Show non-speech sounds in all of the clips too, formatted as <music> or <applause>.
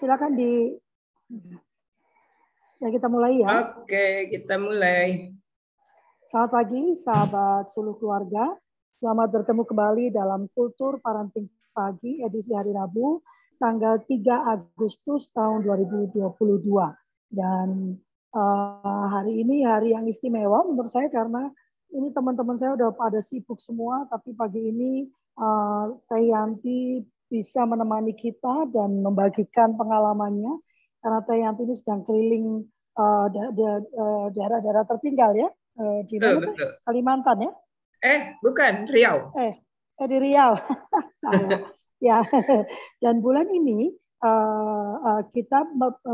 silakan di ya kita mulai ya. Oke, kita mulai. Selamat pagi sahabat suluh keluarga. Selamat bertemu kembali dalam Kultur Parenting Pagi edisi hari Rabu tanggal 3 Agustus tahun 2022. Dan uh, hari ini hari yang istimewa menurut saya karena ini teman-teman saya udah pada sibuk semua tapi pagi ini uh, Teh Yanti bisa menemani kita dan membagikan pengalamannya karena Teh Yanti ini sedang keliling uh, daerah-daerah tertinggal ya uh, di mana betul, betul. Kalimantan ya? Eh bukan Riau. Eh, eh di Riau. <laughs> ya <laughs> dan bulan ini uh, uh, kita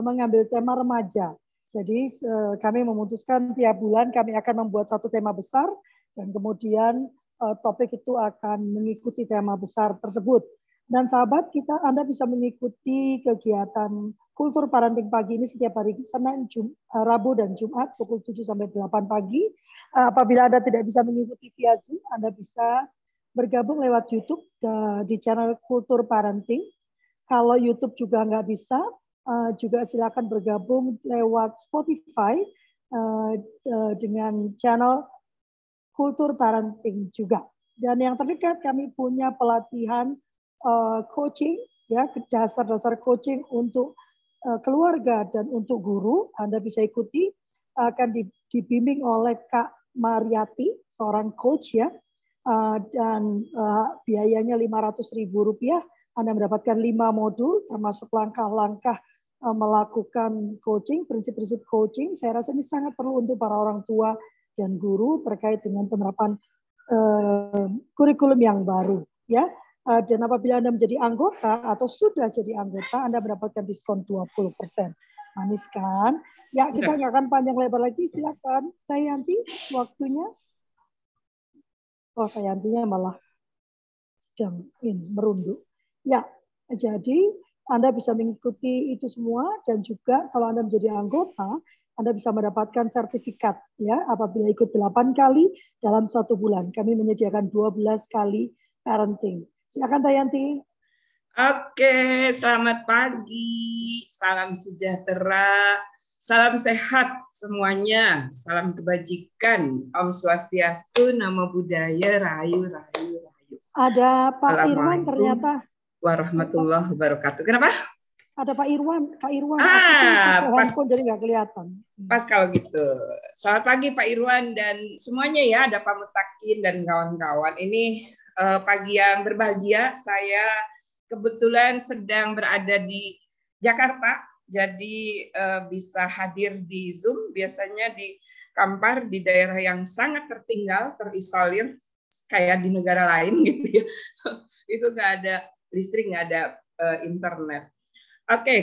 mengambil tema remaja. Jadi uh, kami memutuskan tiap bulan kami akan membuat satu tema besar dan kemudian uh, topik itu akan mengikuti tema besar tersebut. Dan sahabat kita, Anda bisa mengikuti kegiatan kultur parenting pagi ini setiap hari Senin, Jum, eh, Rabu dan Jumat pukul 7 sampai 8 pagi. Eh, apabila Anda tidak bisa mengikuti via Zoom, Anda bisa bergabung lewat YouTube eh, di channel Kultur Parenting. Kalau YouTube juga nggak bisa, juga silakan bergabung lewat Spotify dengan channel Kultur Parenting juga. Dan yang terdekat kami punya pelatihan uh, coaching ya dasar-dasar coaching untuk uh, keluarga dan untuk guru Anda bisa ikuti akan dibimbing oleh Kak Mariati seorang coach ya. Uh, dan uh, biayanya ribu rupiah Anda mendapatkan lima modul termasuk langkah-langkah melakukan coaching prinsip-prinsip coaching. Saya rasa ini sangat perlu untuk para orang tua dan guru terkait dengan penerapan uh, kurikulum yang baru ya dan apabila Anda menjadi anggota atau sudah jadi anggota, Anda mendapatkan diskon 20%. Manis kan? Ya, kita nggak akan panjang lebar lagi. Silakan, saya Yanti, waktunya. Oh, saya Yantinya malah sedang in, merunduk. Ya, jadi Anda bisa mengikuti itu semua dan juga kalau Anda menjadi anggota, anda bisa mendapatkan sertifikat ya apabila ikut 8 kali dalam satu bulan. Kami menyediakan 12 kali parenting. Silakan Tayanti. Oke, selamat pagi. Salam sejahtera. Salam sehat semuanya. Salam kebajikan. Om Swastiastu, Namo Buddhaya, Rayu, Rayu, Rayu. Ada Pak Irwan ternyata. Warahmatullahi wabarakatuh. Kenapa? Ada Pak Irwan, Pak Irwan. Ah, pas. jadi nggak kelihatan. Pas kalau gitu. Selamat pagi Pak Irwan dan semuanya ya, ada Pak Mutakin dan kawan-kawan. Ini uh, pagi yang berbahagia. Saya kebetulan sedang berada di Jakarta, jadi uh, bisa hadir di Zoom. Biasanya di Kampar di daerah yang sangat tertinggal, terisolir, kayak di negara lain <laughs> gitu ya. Itu nggak ada listrik, nggak ada uh, internet. Oke, okay.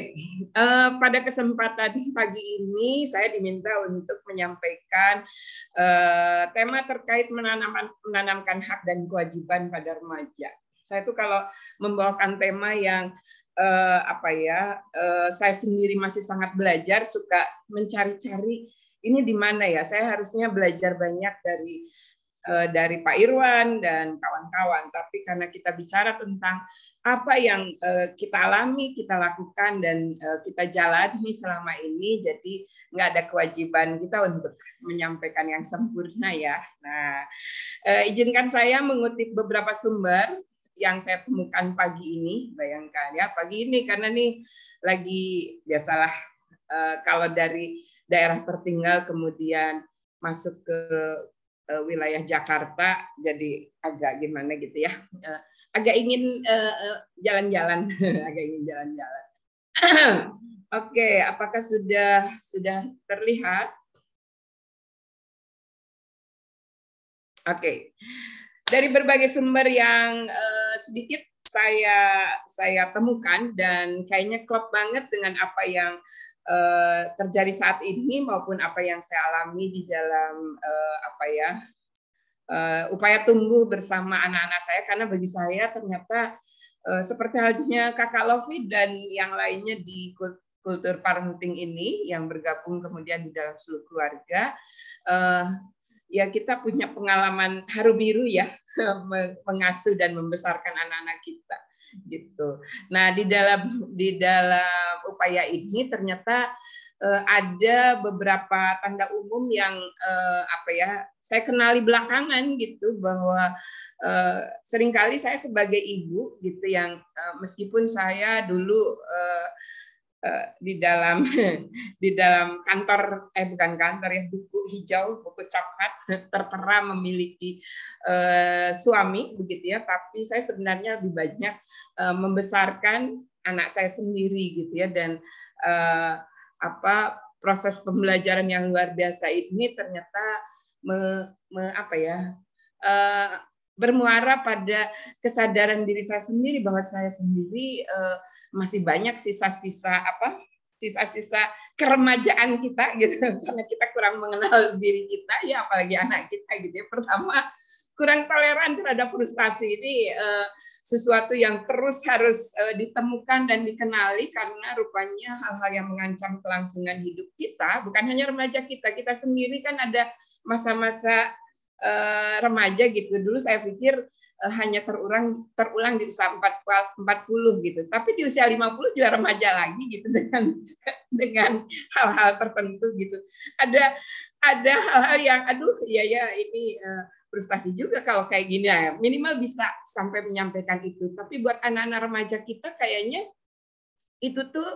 uh, pada kesempatan pagi ini saya diminta untuk menyampaikan uh, tema terkait menanamkan, menanamkan hak dan kewajiban pada remaja. Saya tuh kalau membawakan tema yang uh, apa ya, uh, saya sendiri masih sangat belajar, suka mencari-cari ini di mana ya. Saya harusnya belajar banyak dari dari Pak Irwan dan kawan-kawan. Tapi karena kita bicara tentang apa yang uh, kita alami, kita lakukan dan uh, kita jalani selama ini, jadi nggak ada kewajiban kita untuk menyampaikan yang sempurna ya. Nah, izinkan saya mengutip beberapa sumber yang saya temukan pagi ini, bayangkan ya pagi ini karena nih lagi biasalah kalau dari daerah tertinggal kemudian masuk ke wilayah Jakarta jadi agak gimana gitu ya. Uh, agak ingin eh, eh, jalan-jalan, <laughs> agak ingin jalan-jalan. <clears throat> Oke, okay, apakah sudah sudah terlihat? Oke, okay. dari berbagai sumber yang sedikit saya saya temukan dan kayaknya klop banget dengan apa yang uh, terjadi saat ini maupun apa yang saya alami di dalam uh, apa ya uh, upaya tumbuh bersama anak-anak saya. Karena bagi saya ternyata uh, seperti halnya kakak Lofi dan yang lainnya di kultur parenting ini yang bergabung kemudian di dalam seluruh keluarga uh, ya kita punya pengalaman haru biru ya <laughs> mengasuh dan membesarkan anak-anak kita gitu. Nah di dalam di dalam upaya ini ternyata uh, ada beberapa tanda umum yang uh, apa ya saya kenali belakangan gitu bahwa uh, sering kali saya sebagai ibu gitu yang uh, meskipun saya dulu uh, di dalam <laughs> di dalam kantor eh bukan kantor ya buku hijau buku coklat <laughs> tertera memiliki uh, suami begitu ya. Tapi saya sebenarnya lebih banyak uh, membesarkan anak saya sendiri gitu ya. Dan uh, apa proses pembelajaran yang luar biasa ini ternyata me, me, apa ya uh, bermuara pada kesadaran diri saya sendiri bahwa saya sendiri uh, masih banyak sisa-sisa apa sisa-sisa keremajaan kita gitu. <laughs> Karena kita kurang mengenal diri kita ya apalagi anak kita gitu ya. Pertama kurang toleran terhadap frustasi ini uh, sesuatu yang terus harus uh, ditemukan dan dikenali karena rupanya hal-hal yang mengancam kelangsungan hidup kita bukan hanya remaja kita kita sendiri kan ada masa-masa uh, remaja gitu dulu saya pikir uh, hanya terulang terulang di usia 40 gitu tapi di usia 50 juga remaja lagi gitu dengan <laughs> dengan hal-hal tertentu gitu ada ada hal-hal yang aduh ya ya ini uh, frustasi juga kalau kayak gini ya. Minimal bisa sampai menyampaikan itu. Tapi buat anak-anak remaja kita kayaknya itu tuh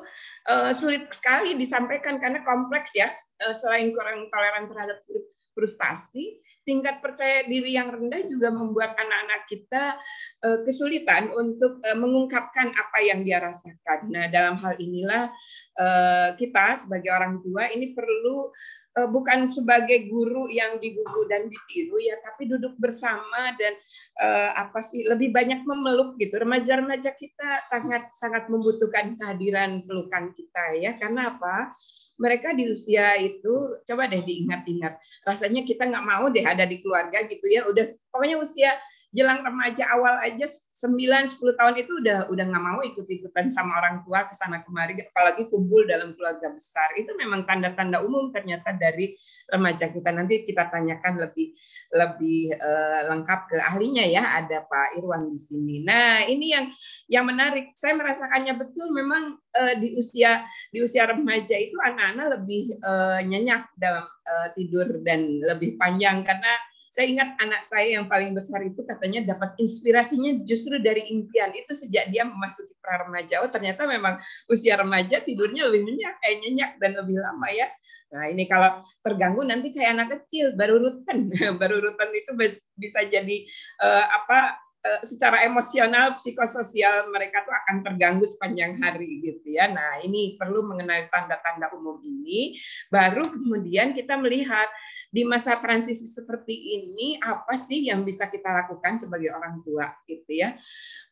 uh, sulit sekali disampaikan karena kompleks ya. Selain kurang toleran terhadap frustasi, tingkat percaya diri yang rendah juga membuat anak-anak kita uh, kesulitan untuk uh, mengungkapkan apa yang dia rasakan. Nah, dalam hal inilah uh, kita sebagai orang tua ini perlu Eh, bukan sebagai guru yang digugu dan ditiru ya, tapi duduk bersama dan uh, apa sih lebih banyak memeluk gitu. Remaja-remaja kita sangat sangat membutuhkan kehadiran pelukan kita ya. Karena apa? Mereka di usia itu coba deh diingat-ingat. Rasanya kita nggak mau deh ada di keluarga gitu ya. Udah pokoknya usia jelang remaja awal aja 9 10 tahun itu udah udah nggak mau ikut-ikutan sama orang tua ke sana kemari apalagi kumpul dalam keluarga besar. Itu memang tanda-tanda umum ternyata dari remaja kita. Nanti kita tanyakan lebih lebih uh, lengkap ke ahlinya ya. Ada Pak Irwan di sini. Nah, ini yang yang menarik. Saya merasakannya betul memang uh, di usia di usia remaja itu anak-anak lebih uh, nyenyak dalam uh, tidur dan lebih panjang karena saya ingat anak saya yang paling besar itu katanya dapat inspirasinya justru dari impian itu sejak dia memasuki pra remaja. Oh ternyata memang usia remaja tidurnya lebih nyenyak, eh, nyenyak dan lebih lama ya. Nah ini kalau terganggu nanti kayak anak kecil baru rutan, <laughs> baru rutan itu bisa jadi uh, apa Eh, secara emosional, psikososial mereka tuh akan terganggu sepanjang hari gitu ya. Nah, ini perlu mengenai tanda-tanda umum ini baru kemudian kita melihat di masa transisi seperti ini apa sih yang bisa kita lakukan sebagai orang tua gitu ya.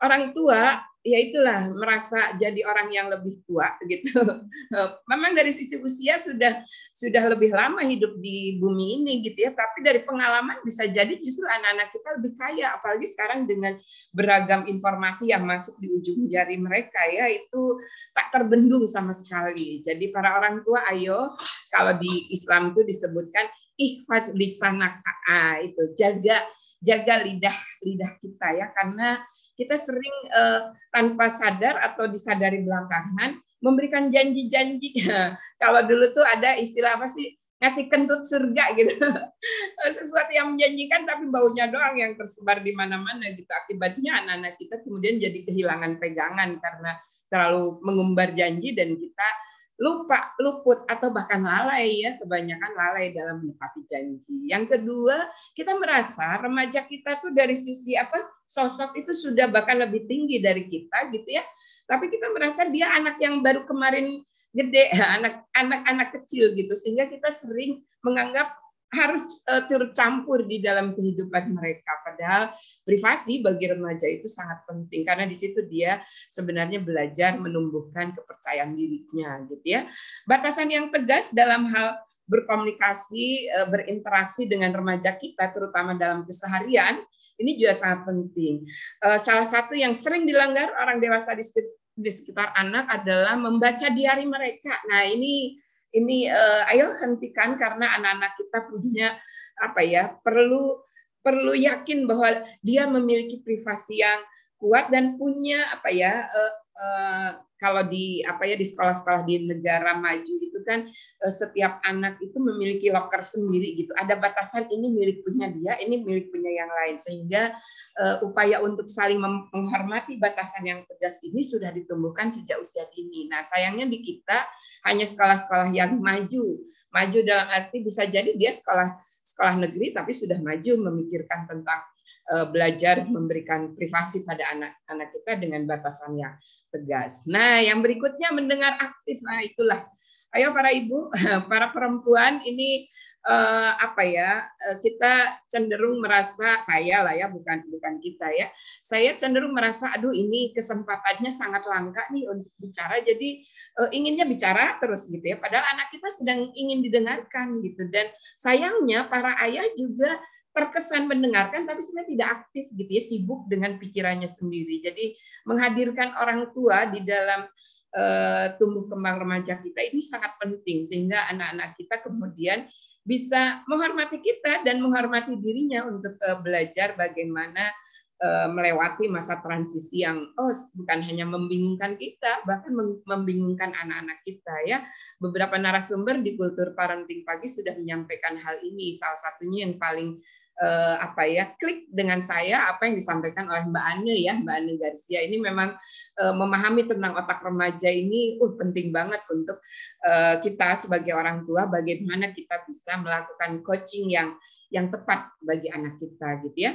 Orang tua ya itulah merasa jadi orang yang lebih tua <laughs> gitu. Memang dari sisi usia sudah sudah lebih lama hidup di bumi ini gitu ya, tapi dari pengalaman bisa jadi justru anak-anak kita lebih kaya apalagi sekarang dengan beragam informasi yang masuk di ujung jari mereka ya itu tak terbendung sama sekali. Jadi para orang tua ayo kalau di Islam itu disebutkan ihfaz lisanaka ah, itu jaga jaga lidah lidah kita ya karena kita sering uh, tanpa sadar atau disadari belakangan memberikan janji-janji. <laughs> Kalau dulu tuh ada istilah apa sih? ngasih kentut surga gitu. <laughs> Sesuatu yang menjanjikan tapi baunya doang yang tersebar di mana-mana gitu. Akibatnya anak-anak kita kemudian jadi kehilangan pegangan karena terlalu mengumbar janji dan kita lupa, luput atau bahkan lalai ya, kebanyakan lalai dalam menepati janji. Yang kedua, kita merasa remaja kita tuh dari sisi apa sosok itu sudah bahkan lebih tinggi dari kita gitu ya. Tapi kita merasa dia anak yang baru kemarin gede, <laughs> anak-anak anak kecil gitu sehingga kita sering menganggap harus uh, turut campur di dalam kehidupan mereka. Padahal privasi bagi remaja itu sangat penting karena di situ dia sebenarnya belajar menumbuhkan kepercayaan dirinya, gitu ya. Batasan yang tegas dalam hal berkomunikasi, uh, berinteraksi dengan remaja kita, terutama dalam keseharian, ini juga sangat penting. Uh, salah satu yang sering dilanggar orang dewasa di sekitar, di sekitar anak adalah membaca diari mereka. Nah ini ini uh, ayo hentikan karena anak-anak kita punya apa ya perlu perlu yakin bahwa dia memiliki privasi yang kuat dan punya apa ya uh, uh, kalau di apa ya di sekolah-sekolah di negara maju itu kan uh, setiap anak itu memiliki locker sendiri gitu. Ada batasan ini milik punya dia, ini milik punya yang lain sehingga uh, upaya untuk saling menghormati batasan yang tegas ini sudah ditumbuhkan sejak usia dini. Nah, sayangnya di kita hanya sekolah-sekolah yang maju. Maju dalam arti bisa jadi dia sekolah sekolah negeri tapi sudah maju memikirkan tentang Eh, belajar memberikan privasi pada anak-anak kita dengan batasan yang tegas. Nah, yang berikutnya mendengar aktif. Nah, itulah. Ayo para ibu, <laughs> para perempuan ini eh, apa ya? Eh, kita cenderung merasa saya lah ya, bukan bukan kita ya. Saya cenderung merasa aduh ini kesempatannya sangat langka nih untuk bicara. Jadi eh, inginnya bicara terus gitu ya. Padahal anak kita sedang ingin didengarkan gitu. Dan sayangnya para ayah juga terkesan mendengarkan tapi sebenarnya tidak aktif gitu ya sibuk dengan pikirannya sendiri. Jadi menghadirkan orang tua di dalam uh, tumbuh kembang remaja kita ini sangat penting sehingga anak-anak kita kemudian bisa menghormati kita dan menghormati dirinya untuk uh, belajar bagaimana uh, melewati masa transisi yang oh bukan hanya membingungkan kita bahkan membingungkan anak-anak kita ya. Beberapa narasumber di kultur parenting pagi sudah menyampaikan hal ini. Salah satunya yang paling uh, apa ya klik dengan saya apa yang disampaikan oleh Mbak Ane ya Mbak Ane Garcia ini memang uh, memahami tentang otak remaja ini uh, penting banget untuk uh, kita sebagai orang tua bagaimana kita bisa melakukan coaching yang yang tepat bagi anak kita gitu ya.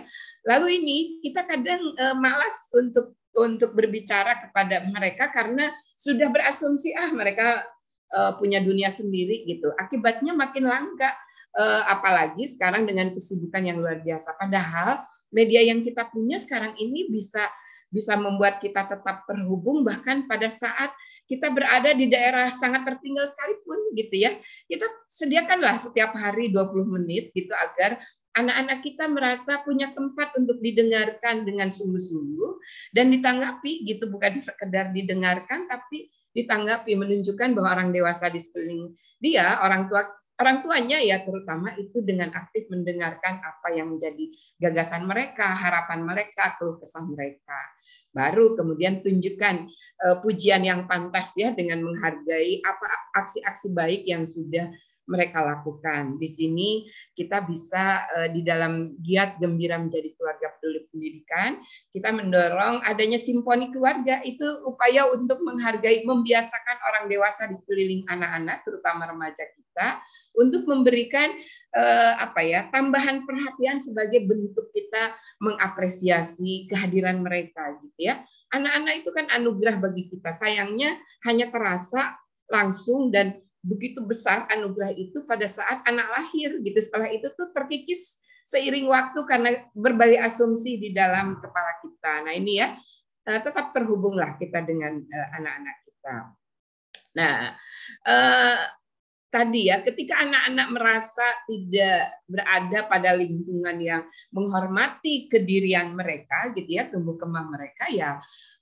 Lalu ini kita kadang uh, malas untuk untuk berbicara kepada mereka karena sudah berasumsi ah mereka uh, punya dunia sendiri gitu. Akibatnya makin langka Eh, apalagi sekarang dengan kesibukan yang luar biasa. Padahal media yang kita punya sekarang ini bisa bisa membuat kita tetap terhubung bahkan pada saat kita berada di daerah sangat tertinggal sekalipun gitu ya. Kita sediakanlah setiap hari 20 menit gitu agar anak-anak kita merasa punya tempat untuk didengarkan dengan sungguh-sungguh dan ditanggapi gitu bukan sekedar didengarkan tapi ditanggapi menunjukkan bahwa orang dewasa di sekeliling dia, orang tua orang tuanya ya terutama itu dengan aktif mendengarkan apa yang menjadi gagasan mereka, harapan mereka, keluh kesah mereka. Baru kemudian tunjukkan uh, pujian yang pantas ya dengan menghargai apa aksi-aksi baik yang sudah mereka lakukan. Di sini kita bisa eh, di dalam giat gembira menjadi keluarga pendidikan, kita mendorong adanya simponi keluarga itu upaya untuk menghargai, membiasakan orang dewasa di sekeliling anak-anak, terutama remaja kita, untuk memberikan eh, apa ya tambahan perhatian sebagai bentuk kita mengapresiasi kehadiran mereka gitu ya. Anak-anak itu kan anugerah bagi kita. Sayangnya hanya terasa langsung dan begitu besar anugerah itu pada saat anak lahir gitu. Setelah itu tuh terkikis seiring waktu karena berbagai asumsi di dalam kepala kita. Nah ini ya eh, tetap terhubunglah kita dengan eh, anak-anak kita. Nah eh, tadi ya ketika anak-anak merasa tidak berada pada lingkungan yang menghormati kedirian mereka gitu ya tumbuh kembang mereka ya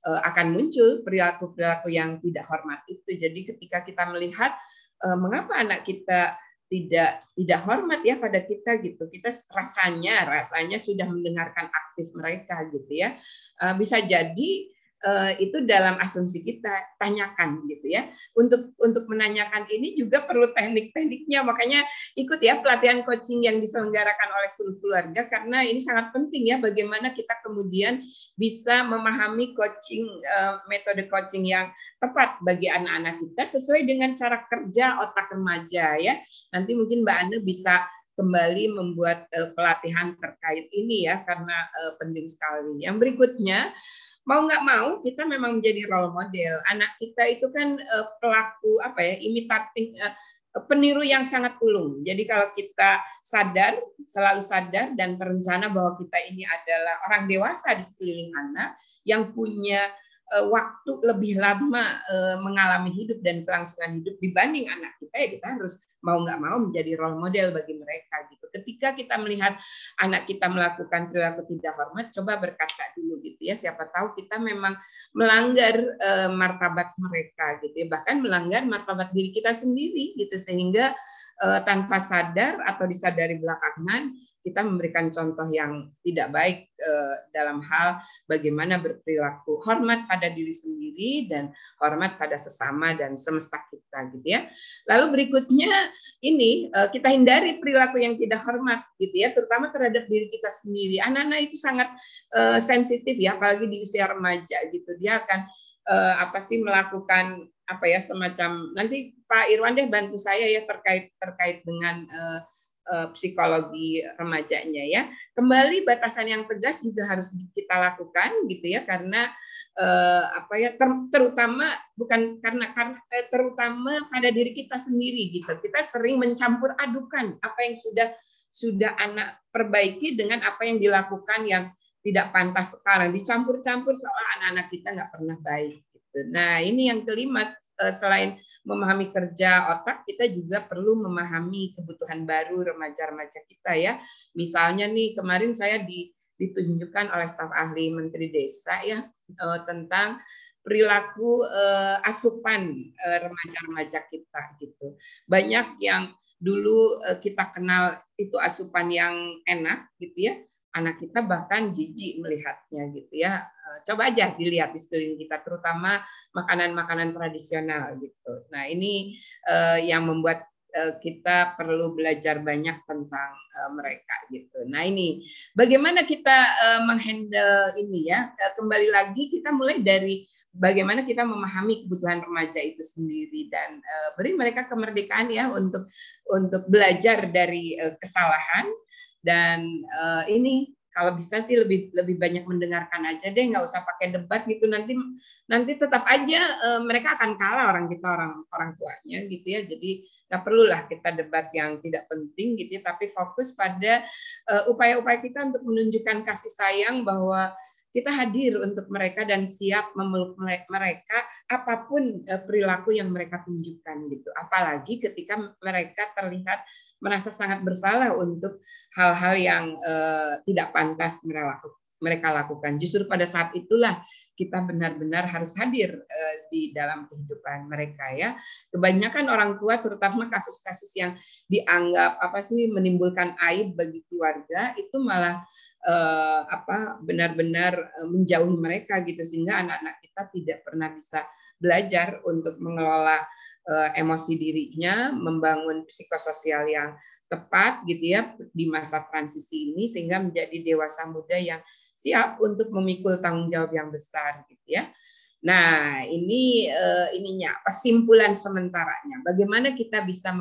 akan muncul perilaku-perilaku yang tidak hormat itu. Jadi ketika kita melihat Eh, mengapa anak kita tidak tidak hormat ya pada kita gitu. Kita rasanya rasanya sudah mendengarkan aktif mereka gitu ya. Eh, bisa jadi itu dalam asumsi kita tanyakan gitu ya. Untuk untuk menanyakan ini juga perlu teknik-tekniknya. Makanya ikut ya pelatihan coaching yang diselenggarakan oleh seluruh keluarga karena ini sangat penting ya bagaimana kita kemudian bisa memahami coaching eh, metode coaching yang tepat bagi anak-anak kita sesuai dengan cara kerja otak remaja ya. Nanti mungkin Mbak Ane bisa kembali membuat uh, pelatihan terkait ini ya karena penting sekali. Yang berikutnya mau nggak mau kita memang menjadi role model. Anak kita itu kan uh, pelaku apa ya imitatif uh, peniru yang sangat ulung. Jadi kalau kita sadar, selalu sadar dan berencana bahwa kita ini adalah orang dewasa di sekeliling anak yang punya waktu lebih lama eh, mengalami hidup dan kelangsungan hidup dibanding anak kita ya kita harus mau nggak mau menjadi role model bagi mereka gitu. Ketika kita melihat anak kita melakukan perilaku tidak hormat, coba berkaca dulu gitu ya. Siapa tahu kita memang melanggar uh, martabat mereka gitu ya, bahkan melanggar martabat diri kita sendiri gitu sehingga tanpa sadar atau disadari belakangan kita memberikan contoh yang tidak baik uh, dalam hal bagaimana berperilaku hormat pada diri sendiri dan hormat pada sesama dan semesta kita gitu ya. Lalu berikutnya ini uh, kita hindari perilaku yang tidak hormat gitu ya, terutama terhadap diri kita sendiri. Anak-anak itu sangat uh, sensitif ya, apalagi di usia remaja gitu. Dia akan uh, apa sih melakukan apa ya semacam nanti Pak Irwan deh bantu saya ya terkait terkait dengan uh, uh, psikologi remajanya ya. Kembali batasan yang tegas juga harus kita lakukan gitu ya karena uh, apa ya ter, terutama bukan karena karena terutama pada diri kita sendiri gitu. Kita sering mencampur adukan apa yang sudah sudah anak perbaiki dengan apa yang dilakukan yang tidak pantas sekarang dicampur-campur seolah anak-anak kita nggak pernah baik Gitu. Nah, ini yang kelima eh, selain memahami kerja otak, kita juga perlu memahami kebutuhan baru remaja-remaja kita ya. Misalnya nih kemarin saya di, ditunjukkan oleh staf ahli Menteri Desa ya eh, tentang perilaku eh, asupan remaja-remaja kita gitu. Banyak yang dulu kita kenal itu asupan yang enak gitu ya anak kita bahkan jijik melihatnya gitu ya. Eh, coba aja dilihat di sekeliling kita, terutama makanan-makanan tradisional gitu. Nah ini uh, yang membuat uh, kita perlu belajar banyak tentang uh, mereka gitu. Nah ini bagaimana kita uh, menghandle ini ya. kembali lagi kita mulai dari bagaimana kita memahami kebutuhan remaja itu sendiri dan uh, beri mereka kemerdekaan ya untuk untuk belajar dari uh, kesalahan dan uh, ini kalau bisa sih lebih lebih banyak mendengarkan aja deh nggak usah pakai debat gitu. Nanti nanti tetap aja uh, mereka akan kalah orang kita orang orang tuanya gitu ya. Jadi nggak perlulah kita debat yang tidak penting gitu ya. Tapi fokus pada upaya-upaya uh, kita untuk menunjukkan kasih sayang bahwa kita hadir untuk mereka dan siap memeluk mereka apa pun perilaku yang mereka tunjukkan gitu apalagi ketika mereka terlihat merasa sangat bersalah untuk hal-hal yang uh, tidak pantas mereka lakukan. Justru pada saat itulah kita benar-benar harus hadir uh, di dalam kehidupan mereka ya. Kebanyakan orang tua terutama kasus-kasus yang dianggap apa sih menimbulkan aib bagi keluarga itu malah uh, apa benar-benar menjauhi mereka gitu sehingga anak-anak kita tidak pernah bisa belajar untuk mengelola Eh, emosi dirinya, membangun psikososial yang tepat gitu ya di masa transisi ini sehingga menjadi dewasa muda yang siap untuk memikul tanggung jawab yang besar gitu ya. Nah, ini uh, ininya kesimpulan sementaranya. Bagaimana kita bisa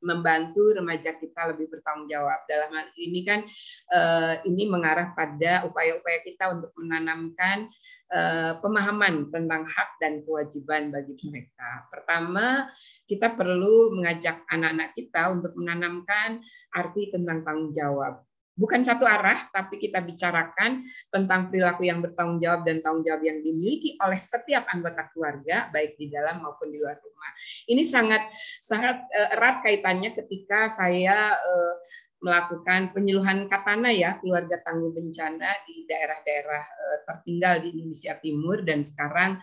membantu remaja kita lebih bertanggung jawab dalam hal ini kan uh, ini mengarah pada upaya-upaya kita untuk menanamkan uh, pemahaman tentang hak dan kewajiban bagi mereka. Pertama, kita perlu mengajak anak-anak kita untuk menanamkan arti tentang tanggung jawab bukan satu arah, tapi kita bicarakan tentang perilaku yang bertanggung jawab dan tanggung jawab yang dimiliki oleh setiap anggota keluarga, baik di dalam maupun di luar rumah. Ini sangat sangat eh, erat kaitannya ketika saya eh, melakukan penyuluhan katana ya keluarga tangguh bencana di daerah-daerah eh, tertinggal di Indonesia Timur dan sekarang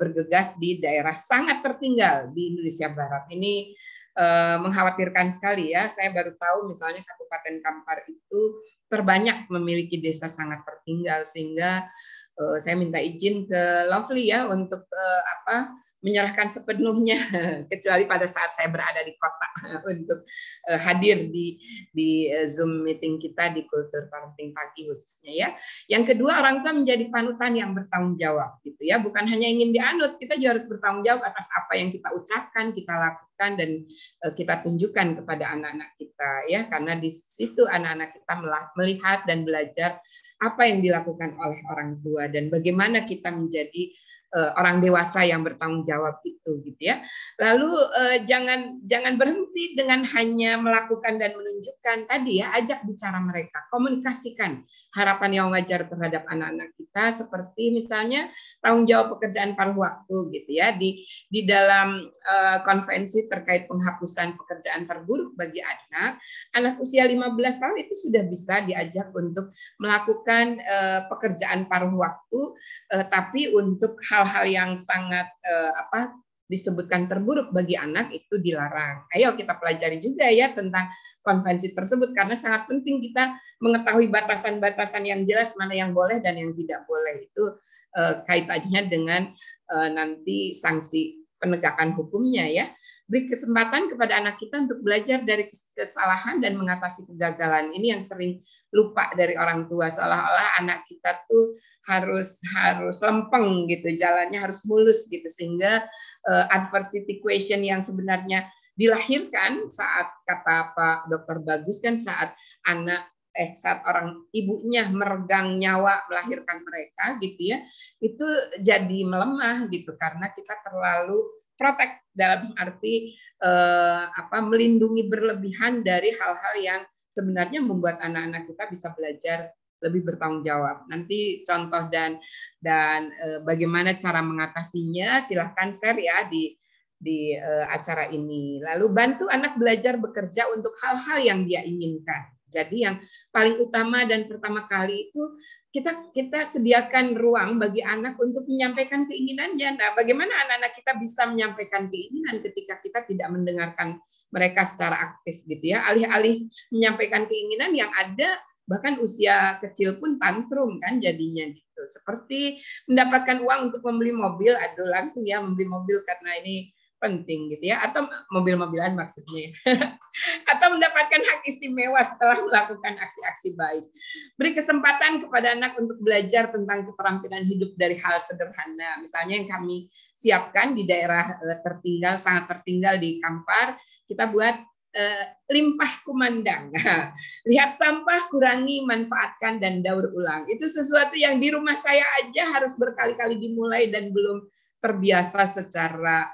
bergegas di daerah sangat tertinggal di Indonesia Barat. Ini Eh, mengkhawatirkan sekali ya. Saya baru tahu misalnya Kabupaten Kampar itu terbanyak memiliki desa sangat tertinggal sehingga uh, saya minta izin ke Lovely ya untuk uh, apa menyerahkan sepenuhnya <laughs> kecuali pada saat saya berada di kota <laughs> untuk uh, hadir di di uh, Zoom meeting kita di kultur parenting pagi khususnya ya. Yang kedua orang tua menjadi panutan yang bertanggung jawab gitu ya, bukan hanya ingin dianut, kita juga harus bertanggung jawab atas apa yang kita ucapkan, kita lakukan dan uh, kita tunjukkan kepada anak-anak kita ya, karena di situ anak-anak kita melihat dan belajar apa yang dilakukan oleh orang tua dan bagaimana kita menjadi orang dewasa yang bertanggung jawab itu gitu ya. Lalu uh, jangan jangan berhenti dengan hanya melakukan dan menunjukkan tadi ya, ajak bicara mereka, komunikasikan harapan yang wajar terhadap anak-anak kita seperti misalnya tanggung jawab pekerjaan paruh waktu gitu ya di di dalam uh, konvensi terkait penghapusan pekerjaan terburuk bagi anak, anak usia 15 tahun itu sudah bisa diajak untuk melakukan uh, pekerjaan paruh waktu uh, tapi untuk hal hal-hal yang sangat uh, apa disebutkan terburuk bagi anak itu dilarang. Ayo kita pelajari juga ya tentang konvensi tersebut karena sangat penting kita mengetahui batasan-batasan yang jelas mana yang boleh dan yang tidak boleh itu eh, kaitannya dengan eh, nanti sanksi penegakan hukumnya ya. Beri kesempatan kepada anak kita untuk belajar dari kesalahan dan mengatasi kegagalan. Ini yang sering lupa dari orang tua. Seolah-olah anak kita tuh harus harus lempeng gitu, jalannya harus mulus gitu. Sehingga uh, adversity question yang sebenarnya dilahirkan saat kata Pak Dokter Bagus kan saat anak eh saat orang ibunya meregang nyawa melahirkan mereka gitu ya itu jadi melemah gitu. Karena kita terlalu protect dalam arti eh, apa melindungi berlebihan dari hal-hal yang sebenarnya membuat anak-anak kita bisa belajar lebih bertanggung jawab. Nanti contoh dan dan eh, bagaimana cara mengatasinya silahkan share ya di di eh, acara ini. Lalu bantu anak belajar bekerja untuk hal-hal yang dia inginkan. Jadi yang paling utama dan pertama kali itu kita kita sediakan ruang bagi anak untuk menyampaikan keinginannya. Nah, bagaimana anak-anak kita bisa menyampaikan keinginan ketika kita tidak mendengarkan mereka secara aktif gitu ya. Alih-alih menyampaikan keinginan yang ada bahkan usia kecil pun tantrum kan jadinya gitu. Seperti mendapatkan uang untuk membeli mobil, aduh langsung ya membeli mobil karena ini penting gitu ya atau mobil-mobilan maksudnya. <laughs> Atau mendapatkan hak istimewa setelah melakukan aksi-aksi baik. Beri kesempatan kepada anak untuk belajar tentang keterampilan hidup dari hal sederhana. Misalnya yang kami siapkan di daerah eh, tertinggal sangat tertinggal di Kampar kita buat eh, limpah kumandang. <laughs> Lihat sampah kurangi manfaatkan dan daur ulang. Itu sesuatu yang di rumah saya aja harus berkali-kali dimulai dan belum terbiasa secara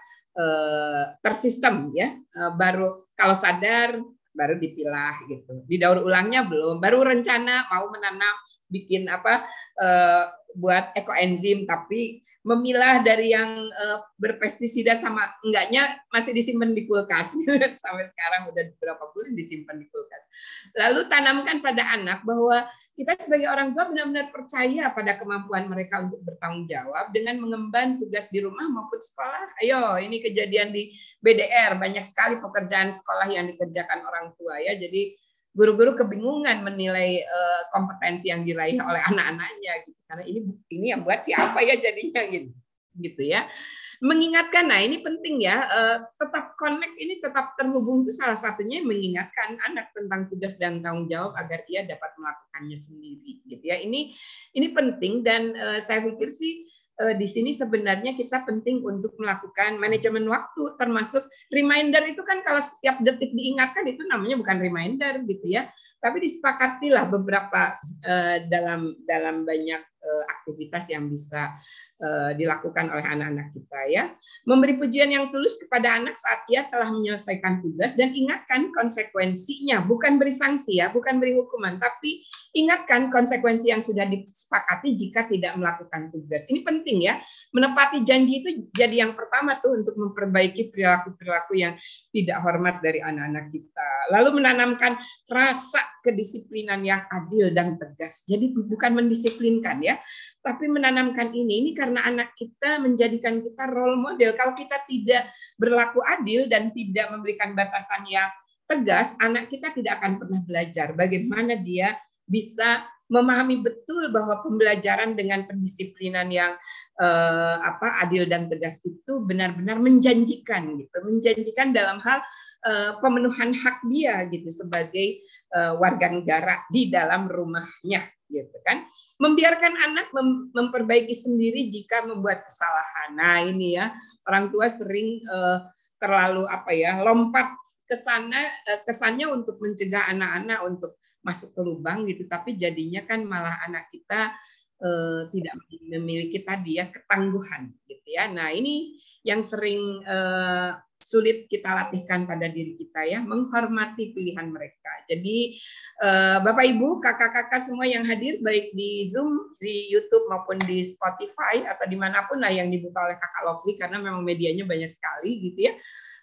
tersistem ya. Eh, baru kalau sadar baru dipilah gitu. Di daur ulangnya belum. Baru rencana mau menanam bikin apa eh, buat ekoenzim tapi memilah dari yang uh, berpestisida sama enggaknya masih disimpan di kulkas <laughs> sampai sekarang udah beberapa bulan disimpan di kulkas. Lalu tanamkan pada anak bahwa kita sebagai orang tua benar-benar percaya pada kemampuan mereka untuk bertanggung jawab dengan mengemban tugas di rumah maupun sekolah. Ayo, ini kejadian di BDR banyak sekali pekerjaan sekolah yang dikerjakan orang tua ya. Jadi guru-guru kebingungan menilai uh, kompetensi yang diraih oleh anak-anaknya gitu. Karena ini ini yang buat siapa ya jadinya gitu. Gitu ya. Mengingatkan nah ini penting ya uh, tetap connect ini tetap terhubung itu salah satunya mengingatkan anak tentang tugas dan tanggung jawab agar ia dapat melakukannya sendiri gitu ya. Ini ini penting dan uh, saya pikir sih di sini sebenarnya kita penting untuk melakukan manajemen waktu termasuk reminder itu kan kalau setiap detik diingatkan itu namanya bukan reminder gitu ya tapi disepakatilah beberapa uh, dalam dalam banyak uh, aktivitas yang bisa Eh, dilakukan oleh anak-anak kita ya. Memberi pujian yang tulus kepada anak saat ia telah menyelesaikan tugas dan ingatkan konsekuensinya, bukan beri sanksi ya, bukan beri hukuman, tapi ingatkan konsekuensi yang sudah disepakati jika tidak melakukan tugas. Ini penting ya. Menepati janji itu jadi yang pertama tuh untuk memperbaiki perilaku-perilaku yang tidak hormat dari anak-anak kita. Lalu menanamkan rasa kedisiplinan yang adil dan tegas. Jadi bukan mendisiplinkan ya, tapi menanamkan ini ini karena anak kita menjadikan kita role model. Kalau kita tidak berlaku adil dan tidak memberikan batasan yang tegas, anak kita tidak akan pernah belajar bagaimana dia bisa memahami betul bahwa pembelajaran dengan pendisiplinan yang eh, apa adil dan tegas itu benar-benar menjanjikan gitu, menjanjikan dalam hal eh, pemenuhan hak dia gitu sebagai warga negara di dalam rumahnya gitu kan. Membiarkan anak mem memperbaiki sendiri jika membuat kesalahan. Nah ini ya orang tua sering uh, terlalu apa ya lompat ke sana uh, kesannya untuk mencegah anak-anak untuk masuk ke lubang gitu. Tapi jadinya kan malah anak kita uh, tidak memiliki tadi ya ketangguhan gitu ya. Nah ini yang sering uh, sulit kita latihkan pada diri kita ya, menghormati pilihan mereka. Jadi eh, Bapak Ibu, kakak-kakak semua yang hadir baik di Zoom, di YouTube maupun di Spotify atau di mana pun lah yang dibuka oleh kakak Lovely karena memang medianya banyak sekali gitu ya,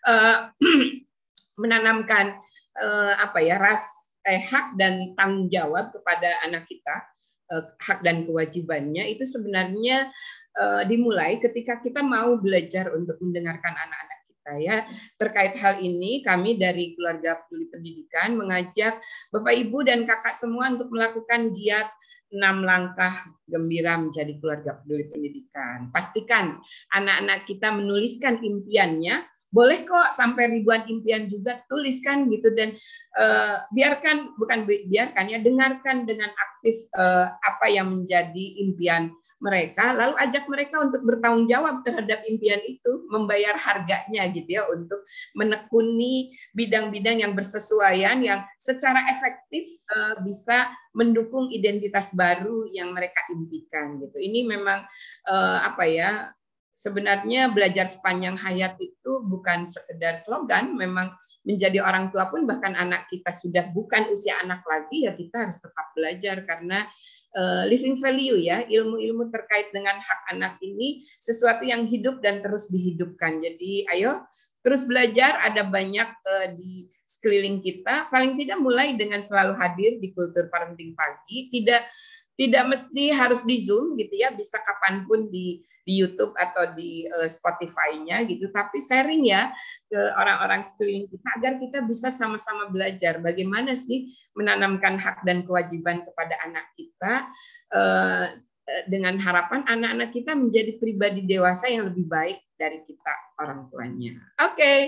eh, <clears throat> menanamkan eh, apa ya ras eh, hak dan tanggung jawab kepada anak kita, hak dan kewajibannya itu sebenarnya uh, dimulai ketika kita mau belajar untuk mendengarkan anak-anak kita ya. Terkait hal ini kami dari keluarga peduli pendidikan mengajak Bapak Ibu dan Kakak semua untuk melakukan giat enam langkah gembira menjadi keluarga peduli pendidikan. Pastikan anak-anak kita menuliskan impiannya boleh kok sampai ribuan impian juga tuliskan gitu. Dan uh, biarkan bukan biarkan ya dengarkan dengan aktif uh, apa yang menjadi impian mereka. Lalu ajak mereka untuk bertanggung jawab terhadap impian itu membayar harganya gitu ya untuk menekuni bidang-bidang yang bersesuaian yang secara efektif uh, bisa mendukung identitas baru yang mereka impikan gitu. Ini memang uh, apa ya sebenarnya belajar sepanjang hayat itu bukan sekedar slogan, memang menjadi orang tua pun bahkan anak kita sudah bukan usia anak lagi ya kita harus tetap belajar karena uh, living value ya ilmu-ilmu terkait dengan hak anak ini sesuatu yang hidup dan terus dihidupkan. Jadi ayo terus belajar ada banyak uh, di sekeliling kita paling tidak mulai dengan selalu hadir di kultur parenting pagi tidak tidak mesti harus di Zoom gitu ya, bisa kapan pun di di YouTube atau di uh, Spotify-nya gitu, tapi sharing ya ke orang-orang sekeliling kita agar kita bisa sama-sama belajar bagaimana sih menanamkan hak dan kewajiban kepada anak kita uh, dengan harapan anak-anak kita menjadi pribadi dewasa yang lebih baik dari kita orang tuanya. Oke, okay.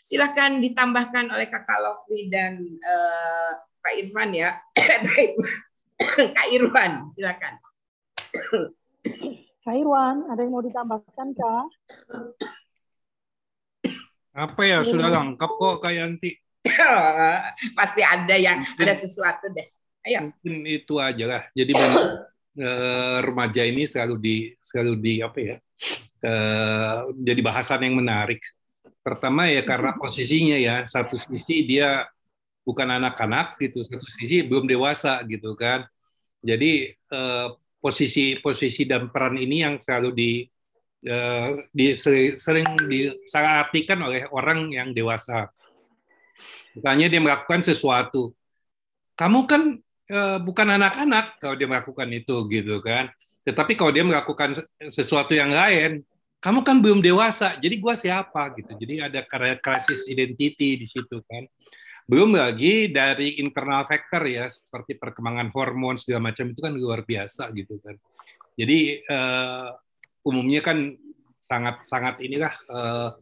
silahkan ditambahkan oleh Kakak Lovely dan uh, Pak Irfan ya. <coughs> <coughs> Kak Irwan, silakan. Kak Irwan, ada yang mau ditambahkan Kak? Apa ya, sudah lengkap kok Kak Yanti. <coughs> Pasti ada yang ada sesuatu deh. Ayo. Mungkin itu aja lah. Jadi memang <coughs> eh, remaja ini selalu di selalu di apa ya? Eh, jadi bahasan yang menarik. Pertama ya karena posisinya ya satu sisi dia bukan anak-anak gitu satu sisi belum dewasa gitu kan. Jadi eh, posisi posisi dan peran ini yang selalu di, eh, di sering disalahartikan oleh orang yang dewasa. Misalnya dia melakukan sesuatu. Kamu kan eh, bukan anak-anak kalau dia melakukan itu gitu kan. Tetapi kalau dia melakukan sesuatu yang lain kamu kan belum dewasa. Jadi gua siapa gitu. Jadi ada krisis identity di situ kan belum lagi dari internal factor ya, seperti perkembangan hormon segala macam itu kan luar biasa gitu kan. Jadi uh, umumnya kan sangat sangat inilah uh,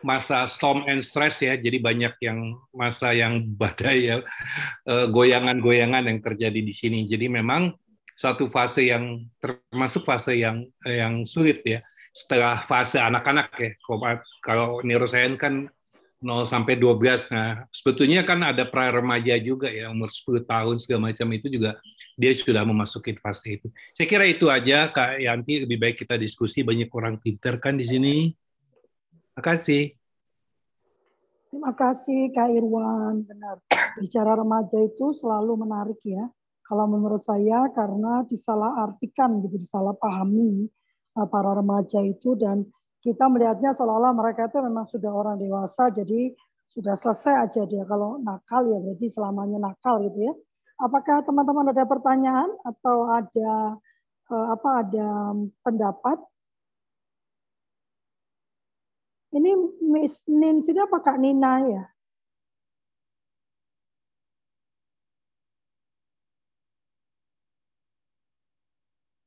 masa storm and stress ya. Jadi banyak yang masa yang <laughs> badai ya, goyangan-goyangan yang terjadi di sini. Jadi memang satu fase yang termasuk fase yang yang sulit ya. Setelah fase anak-anak ya. Kalau neuroscience kan 0 sampai 12. Nah, sebetulnya kan ada pra remaja juga ya, umur 10 tahun segala macam itu juga dia sudah memasuki fase itu. Saya kira itu aja Kak Yanti, lebih baik kita diskusi banyak orang pinter kan di sini. Terima kasih. Terima kasih Kak Irwan, benar. Bicara remaja itu selalu menarik ya. Kalau menurut saya karena disalahartikan gitu, disalahpahami eh, para remaja itu dan kita melihatnya seolah-olah mereka itu memang sudah orang dewasa, jadi sudah selesai aja dia. Kalau nakal ya berarti selamanya nakal gitu ya. Apakah teman-teman ada pertanyaan atau ada eh, apa ada pendapat? Ini Miss Nin sini apa Kak Nina ya?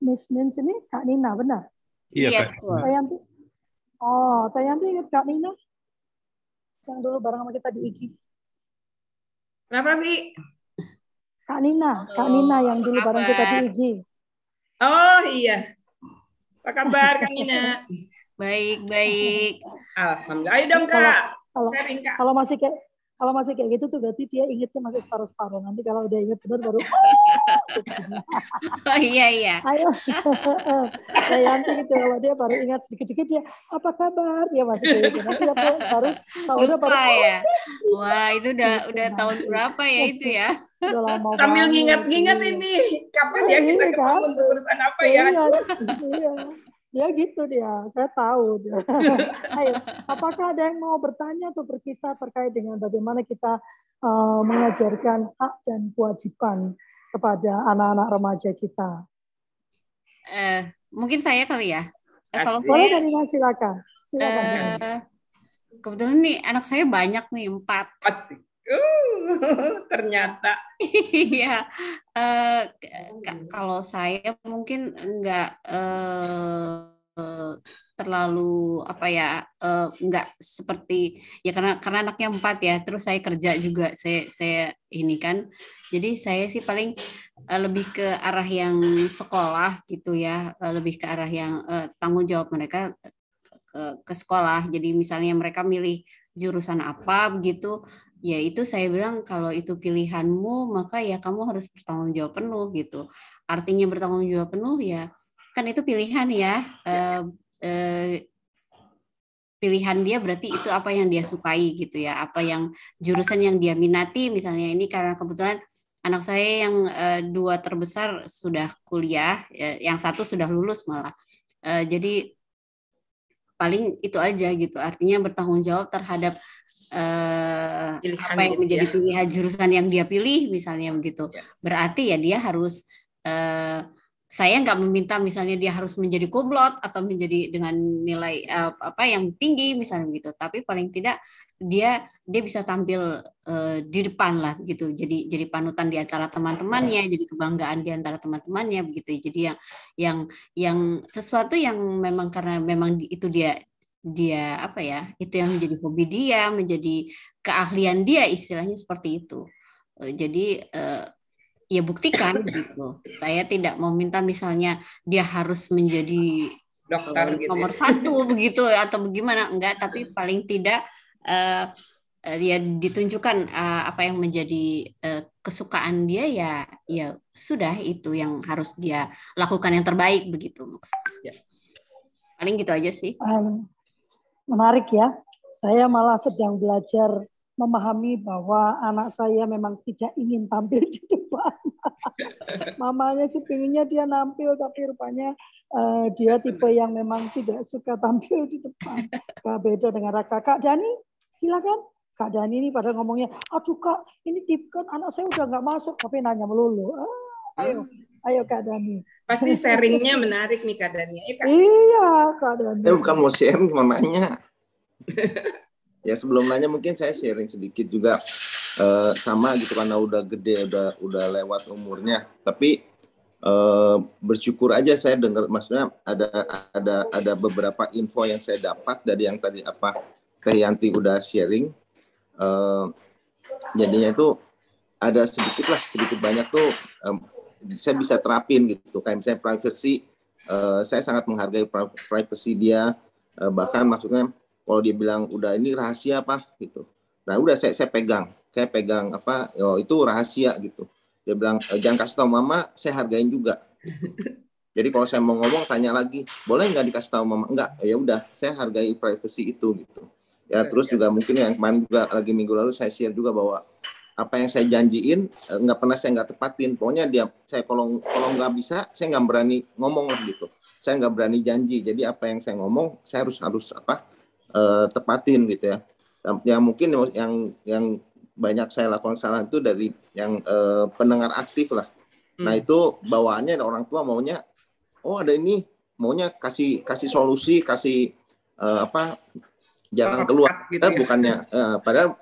Miss Nin sini Kak Nina benar? Iya, iya Kak. Oh, Tayanti ingat Kak Nina? Yang dulu bareng sama kita di IG. Kenapa, Vi? Kak Nina, oh, Kak Nina yang dulu bareng kita di IG. Oh iya. Apa kabar Kak Nina? <laughs> baik, baik. Alhamdulillah. Ayo dong Kak. Kalau, kalau, kalau masih kayak kalau masih kayak gitu tuh berarti dia ingetnya masih separuh-separuh. Nanti kalau udah inget benar baru <laughs> Oh iya iya. Ayo. <laughs> Kayak nanti gitu kalau dia baru ingat sedikit-sedikit ya apa kabar? Ya masih kayak gitu. Nanti baru tahu udah baru ya. Wah, itu udah gitu, udah tahun berapa ya itu ya? Udah lama <laughs> Sambil nginget-nginget ini kapan ya kita iya, ketemu kan? untuk urusan apa ya? Iya. iya ya gitu dia saya tahu dia. <laughs> Ayo, apakah ada yang mau bertanya atau berkisah terkait dengan bagaimana kita uh, mengajarkan hak dan kewajiban kepada anak-anak remaja kita eh mungkin saya kali ya. Eh, kalau boleh saya, Danina silakan. Silakan. eh, kebetulan nih anak saya banyak nih empat. <laughs> Asik. Uh, <laughs> ternyata Iya, eh, k- kalau saya mungkin enggak eh, terlalu apa ya, enggak seperti ya karena karena anaknya empat ya, terus saya kerja juga, saya saya ini kan, jadi saya sih paling eh, lebih ke arah yang sekolah gitu ya, eh, lebih ke arah yang eh, tanggung jawab mereka ke, ke sekolah. Jadi misalnya mereka milih jurusan apa begitu, ya itu saya bilang kalau itu pilihanmu maka ya kamu harus bertanggung jawab penuh gitu. Artinya bertanggung jawab penuh ya kan itu pilihan ya. Eh, eh, pilihan dia berarti itu apa yang dia sukai gitu ya, apa yang jurusan yang dia minati misalnya ini karena kebetulan anak saya yang eh, dua terbesar sudah kuliah, eh, yang satu sudah lulus malah. Eh, jadi paling itu aja gitu. Artinya bertanggung jawab terhadap eh, Pilihan apa yang gitu menjadi ya. pilihan jurusan yang dia pilih misalnya begitu. Ya. Berarti ya dia harus eh, saya nggak meminta misalnya dia harus menjadi kublot atau menjadi dengan nilai eh, apa yang tinggi misalnya begitu. Tapi paling tidak dia dia bisa tampil eh, di depan lah gitu. Jadi jadi panutan di antara teman-temannya, jadi kebanggaan di antara teman-temannya begitu. Jadi yang yang yang sesuatu yang memang karena memang itu dia dia apa ya itu yang menjadi hobi dia menjadi keahlian dia istilahnya seperti itu Eh, jadi eh, ya buktikan <laughs> gitu saya tidak mau minta misalnya dia harus menjadi dokter eh, gitu. nomor ya. satu <laughs> begitu atau bagaimana enggak tapi paling tidak eh, eh, ya ditunjukkan eh, apa yang menjadi eh, kesukaan dia ya ya sudah itu yang harus dia lakukan yang terbaik begitu maksudnya. Ya. paling gitu aja sih Um, menarik ya. Saya malah sedang belajar memahami bahwa anak saya memang tidak ingin tampil di depan. <laughs> Mamanya sih pinginnya dia nampil, tapi rupanya eh, dia tipe yang memang tidak suka tampil di depan. Beda dengan kakak. Kak Dani, silakan. Kak Dani ini pada ngomongnya, aduh kak, ini tip kan anak saya udah nggak masuk, tapi nanya melulu. Ah, ayo, ayo Kak Dani. Pasti sharingnya menarik nih keadaannya. Eh, Kak. Iya, Kak Dani. Saya bukan mau sharing, mau nanya. <laughs> ya sebelum nanya mungkin saya sharing sedikit juga eh, sama gitu karena udah gede, udah udah lewat umurnya. Tapi eh, bersyukur aja saya dengar, maksudnya ada ada ada beberapa info yang saya dapat dari yang tadi apa Teh Yanti udah sharing. Eh, jadinya itu ada sedikit lah, sedikit banyak tuh em, saya bisa terapin gitu. Kayak misalnya privacy, eh, saya sangat menghargai pri- privacy dia. Eh, bahkan maksudnya kalau dia bilang udah ini rahasia apa gitu. Nah udah saya saya pegang, saya pegang apa, oh itu rahasia gitu. Dia bilang "Eh, jangan kasih tahu mama, saya hargain juga. <laughs> Jadi kalau saya mau ngomong tanya lagi, boleh nggak dikasih tahu mama? Enggak, ya udah, saya hargai privacy itu gitu. Ya terus juga mungkin yang kemarin juga lagi minggu lalu saya share juga bahwa apa yang saya janjiin eh, nggak pernah saya nggak tepatin. Pokoknya dia saya kalau kalau nggak bisa saya nggak berani ngomong lah gitu. Saya nggak berani janji. Jadi apa yang saya ngomong saya harus harus apa eh, tepatin gitu ya. Ya mungkin yang yang banyak saya lakukan salah itu dari yang eh, pendengar aktif lah. Nah Hmm. itu bawaannya orang tua maunya, oh ada ini maunya kasih kasih solusi, kasih eh, apa jalan keluar. gitu ya. bukannya, eh, padahal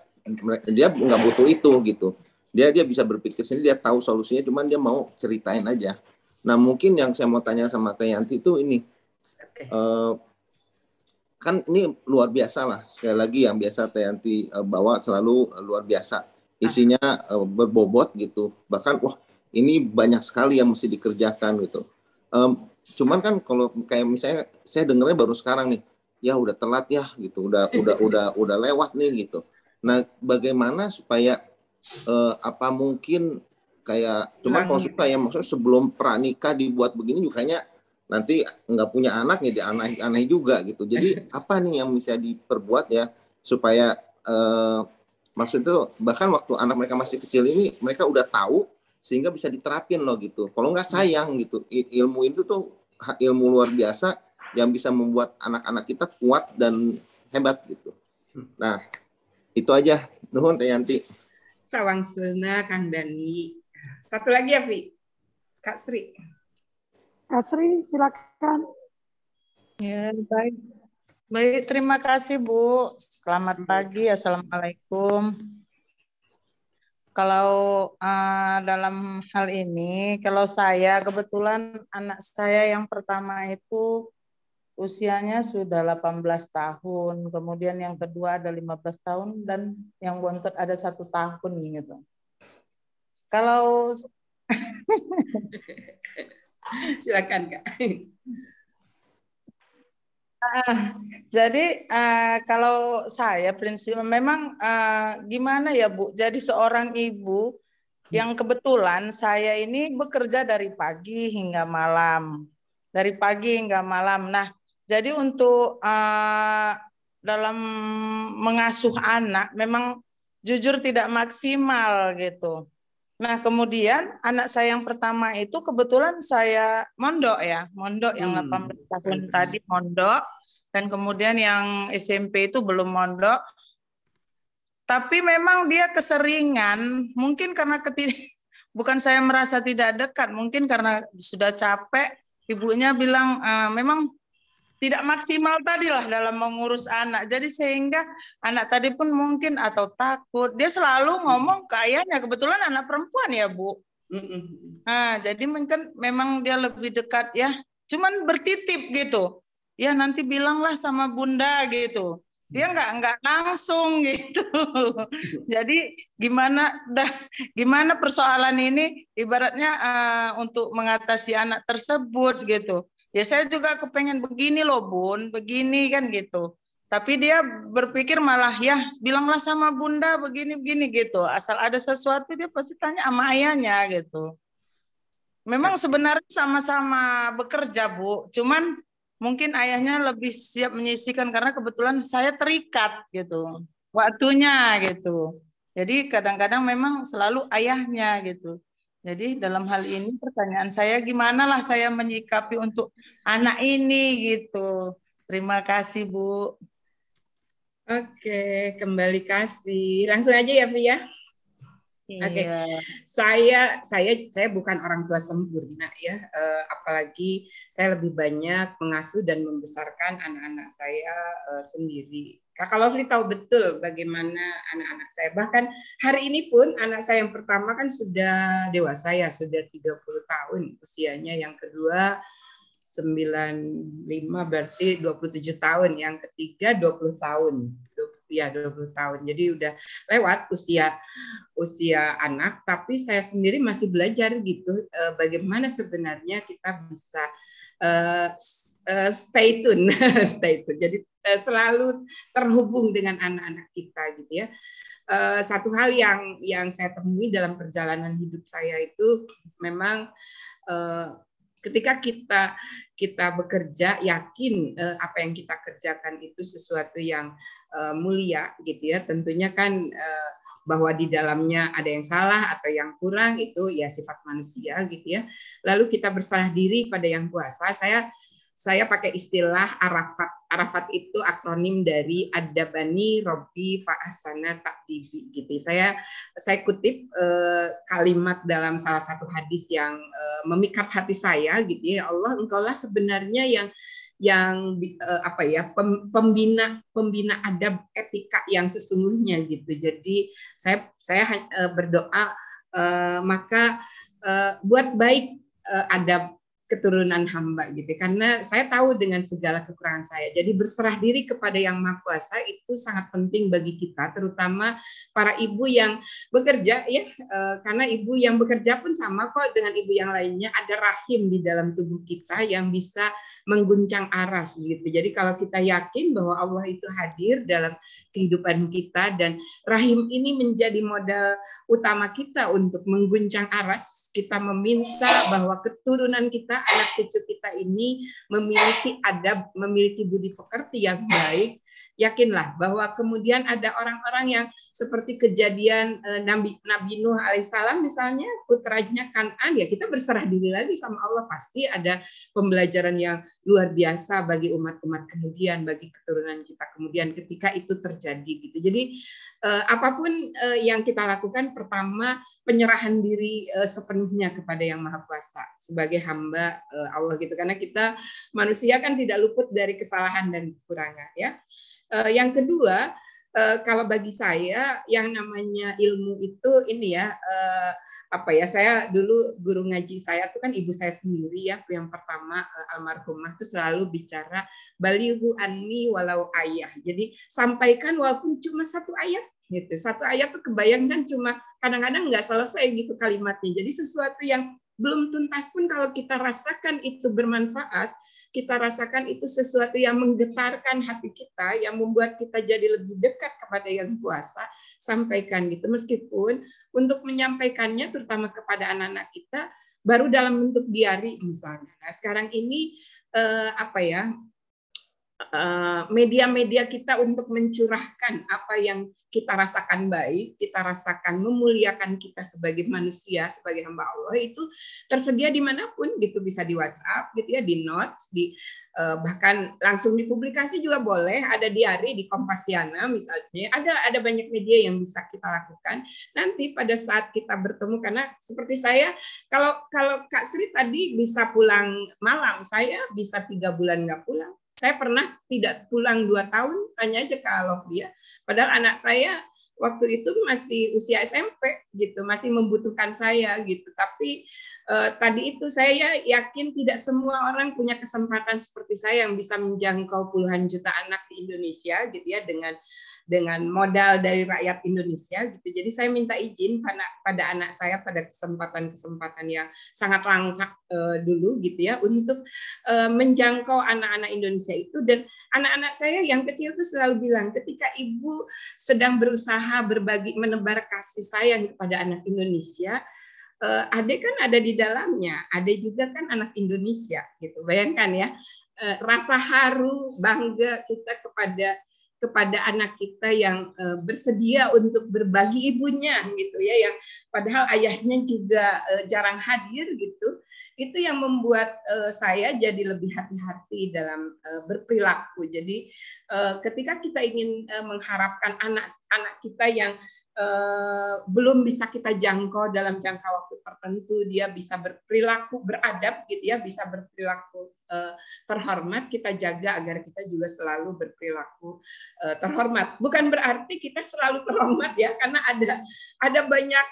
dia nggak butuh itu gitu. Dia dia bisa berpikir sendiri, dia tahu solusinya, cuman dia mau ceritain aja. Nah mungkin yang saya mau tanya sama Teh Yanti itu ini, Oke. eh, kan ini luar biasa lah. Sekali lagi yang biasa Teh Yanti eh, bawa selalu luar biasa. Isinya eh, berbobot gitu. Bahkan wah ini banyak sekali yang mesti dikerjakan gitu. Em, cuman kan kalau kayak misalnya saya dengarnya baru sekarang nih, ya udah telat ya gitu, udah <laughs> udah udah udah lewat nih gitu. Nah, bagaimana supaya eh, apa mungkin kayak cuma kalau suka ya maksudnya sebelum pranikah dibuat begini juga kayaknya nanti nggak punya anak ya aneh aneh juga gitu. Jadi <laughs> apa nih yang bisa diperbuat ya supaya eh, maksud itu bahkan waktu anak mereka masih kecil ini mereka udah tahu sehingga bisa diterapin loh gitu. Kalau nggak sayang gitu. Ilmu itu tuh ilmu luar biasa yang bisa membuat anak-anak kita kuat dan hebat gitu. Nah, itu aja. Nuhun Teh Yanti. Sawang Suna, Kang Dani. Satu lagi ya, Vi. Kak Sri. Kak Sri, silakan. Silakan. Ya, baik. Baik, terima kasih Bu. Selamat pagi. Assalamualaikum. Kalau uh, dalam hal ini, kalau saya kebetulan anak saya yang pertama itu usianya sudah 18 tahun, kemudian yang kedua ada 15 tahun dan yang bontot ada satu tahun gitu. Kalau <laughs> <laughs> silakan kak. Uh, jadi uh, kalau saya prinsip memang uh, gimana ya Bu? Jadi seorang ibu yang kebetulan saya ini bekerja dari pagi hingga malam, dari pagi hingga malam. Nah, jadi untuk dalam mengasuh anak memang jujur tidak maksimal gitu. Nah, kemudian anak saya yang pertama itu kebetulan saya mondok ya, mondok yang 18 hmm. tahun tadi mondok dan kemudian yang SMP itu belum mondok. Tapi memang dia keseringan, mungkin karena ketid <laughs> bukan saya merasa tidak dekat, mungkin karena sudah capek, ibunya bilang e, memang tidak maksimal tadi lah dalam mengurus anak. Jadi sehingga anak tadi pun mungkin atau takut. Dia selalu ngomong ke ayahnya. Kebetulan anak perempuan ya Bu. Nah, jadi mungkin memang dia lebih dekat ya. Cuman bertitip gitu. Ya nanti bilanglah sama bunda gitu. Dia nggak nggak langsung <laughs> gitu. jadi gimana dah gimana persoalan ini ibaratnya uh, untuk mengatasi anak tersebut gitu ya saya juga kepengen begini loh bun. Begini kan gitu. Tapi dia berpikir malah ya bilanglah sama bunda begini begini gitu. Asal ada sesuatu dia pasti tanya sama ayahnya gitu. Memang sebenarnya sama-sama bekerja bu. Cuman mungkin ayahnya lebih siap menyisikan karena kebetulan saya terikat gitu. Waktunya gitu. Jadi kadang-kadang memang selalu ayahnya gitu jadi dalam hal ini pertanyaan saya gimana lah saya menyikapi untuk anak ini gitu. Terima kasih Bu. Oke, kembali kasih. Langsung aja ya Via. Iya. Oke, saya saya saya bukan orang tua sempurna ya, uh, apalagi saya lebih banyak mengasuh dan membesarkan anak-anak saya uh, sendiri. Kakak Lovely tahu betul bagaimana anak-anak saya. Bahkan hari ini pun anak saya yang pertama kan sudah dewasa ya, sudah 30 tahun usianya. Yang kedua 95 berarti 27 tahun, yang ketiga 20 tahun ya 20 tahun. Jadi udah lewat usia usia anak, tapi saya sendiri masih belajar gitu uh, bagaimana sebenarnya kita bisa uh, stay tune, <laughs> stay tune. Jadi uh, selalu terhubung dengan anak-anak kita gitu ya. Satu hal yang yang saya temui dalam perjalanan hidup saya itu memang ketika kita kita bekerja yakin apa yang kita kerjakan itu sesuatu yang mulia gitu ya tentunya kan bahwa di dalamnya ada yang salah atau yang kurang itu ya sifat manusia gitu ya lalu kita bersalah diri pada yang kuasa saya saya pakai istilah Arafat. Arafat itu akronim dari Adabani Robi Fa'asana Takdibi gitu. Saya saya kutip eh, kalimat dalam salah satu hadis yang eh, memikat hati saya gitu ya. Allah engkaulah sebenarnya yang yang eh, apa ya pembina pembina adab etika yang sesungguhnya gitu. Jadi saya saya eh, berdoa eh, maka eh, buat baik eh, adab keturunan hamba gitu. Karena saya tahu dengan segala kekurangan saya. Jadi berserah diri kepada yang maha kuasa itu sangat penting bagi kita terutama para ibu yang bekerja ya eh, karena ibu yang bekerja pun sama kok dengan ibu yang lainnya. Ada rahim di dalam tubuh kita yang bisa mengguncang aras gitu. Jadi kalau kita yakin bahwa Allah itu hadir dalam kehidupan kita dan rahim ini menjadi modal utama kita untuk mengguncang aras kita meminta bahwa keturunan kita kita anak cucu kita ini memiliki adab, memiliki budi pekerti yang baik yakinlah bahwa kemudian ada orang-orang yang seperti kejadian uh, Nabi Nabi Nuh alaihissalam misalnya putranya Kanan ya kita berserah diri lagi sama Allah pasti ada pembelajaran yang luar biasa bagi umat-umat kemudian bagi keturunan kita kemudian ketika itu terjadi gitu. Jadi uh, apa pun uh, yang kita lakukan pertama penyerahan diri uh, sepenuhnya kepada yang Maha Kuasa sebagai hamba Allah gitu karena kita manusia kan tidak luput dari kesalahan dan kekurangan ya. Uh, yang kedua, uh, kalau bagi saya yang namanya ilmu itu ini ya uh, apa ya saya dulu guru ngaji saya itu kan ibu saya sendiri ya yang pertama almarhumah itu selalu bicara balihu anni walau ayah. Jadi sampaikan walaupun cuma satu ayat gitu satu ayat tuh kebayangkan cuma kadang-kadang nggak selesai gitu kalimatnya. Jadi sesuatu yang belum tuntas pun kalau kita rasakan itu bermanfaat, kita rasakan itu sesuatu yang menggetarkan hati kita, yang membuat kita jadi lebih dekat kepada yang kuasa, sampaikan gitu. Meskipun untuk menyampaikannya terutama kepada anak-anak kita baru dalam bentuk diari misalnya. Nah, sekarang ini eh, apa ya? Eh, media-media kita untuk mencurahkan apa yang kita rasakan baik, kita rasakan memuliakan kita sebagai manusia, sebagai hamba Allah itu tersedia di mana pun. Gitu bisa di WhatsApp gitu ya, di notes, di eh, bahkan langsung dipublikasi juga boleh, ada diari di Kompasiana misalnya, ada ada banyak media yang bisa kita lakukan. Nanti pada saat kita bertemu karena seperti saya kalau kalau Kak Sri tadi bisa pulang malam, saya bisa tiga bulan nggak pulang saya pernah tidak pulang dua tahun, tanya aja ke Alofia. Padahal anak saya waktu itu masih usia SMP gitu, masih membutuhkan saya gitu. Tapi eh, tadi itu saya yakin tidak semua orang punya kesempatan seperti saya yang bisa menjangkau puluhan juta anak di Indonesia gitu ya dengan dengan modal dari rakyat Indonesia gitu. Jadi saya minta izin pada pada anak saya pada kesempatan-kesempatan yang sangat langka uh, dulu gitu ya untuk uh, menjangkau anak-anak Indonesia itu dan anak-anak saya yang kecil itu selalu bilang ketika ibu sedang berusaha berbagi menebar kasih sayang kepada anak Indonesia uh, Ade kan ada di dalamnya, Ade juga kan anak Indonesia gitu. Bayangkan ya, rasa haru bangga kita kepada kepada anak kita yang uh, bersedia untuk berbagi ibunya gitu ya yang padahal ayahnya juga uh, jarang hadir gitu. Itu yang membuat uh, saya jadi lebih hati-hati dalam uh, berperilaku. Jadi uh, ketika kita ingin uh, mengharapkan anak-anak kita yang Uh, belum bisa kita jangkau dalam jangka waktu tertentu dia bisa berperilaku beradab gitu ya bisa berperilaku uh, terhormat kita jaga agar kita juga selalu berperilaku uh, terhormat. Bukan berarti kita selalu terhormat ya karena ada ada banyak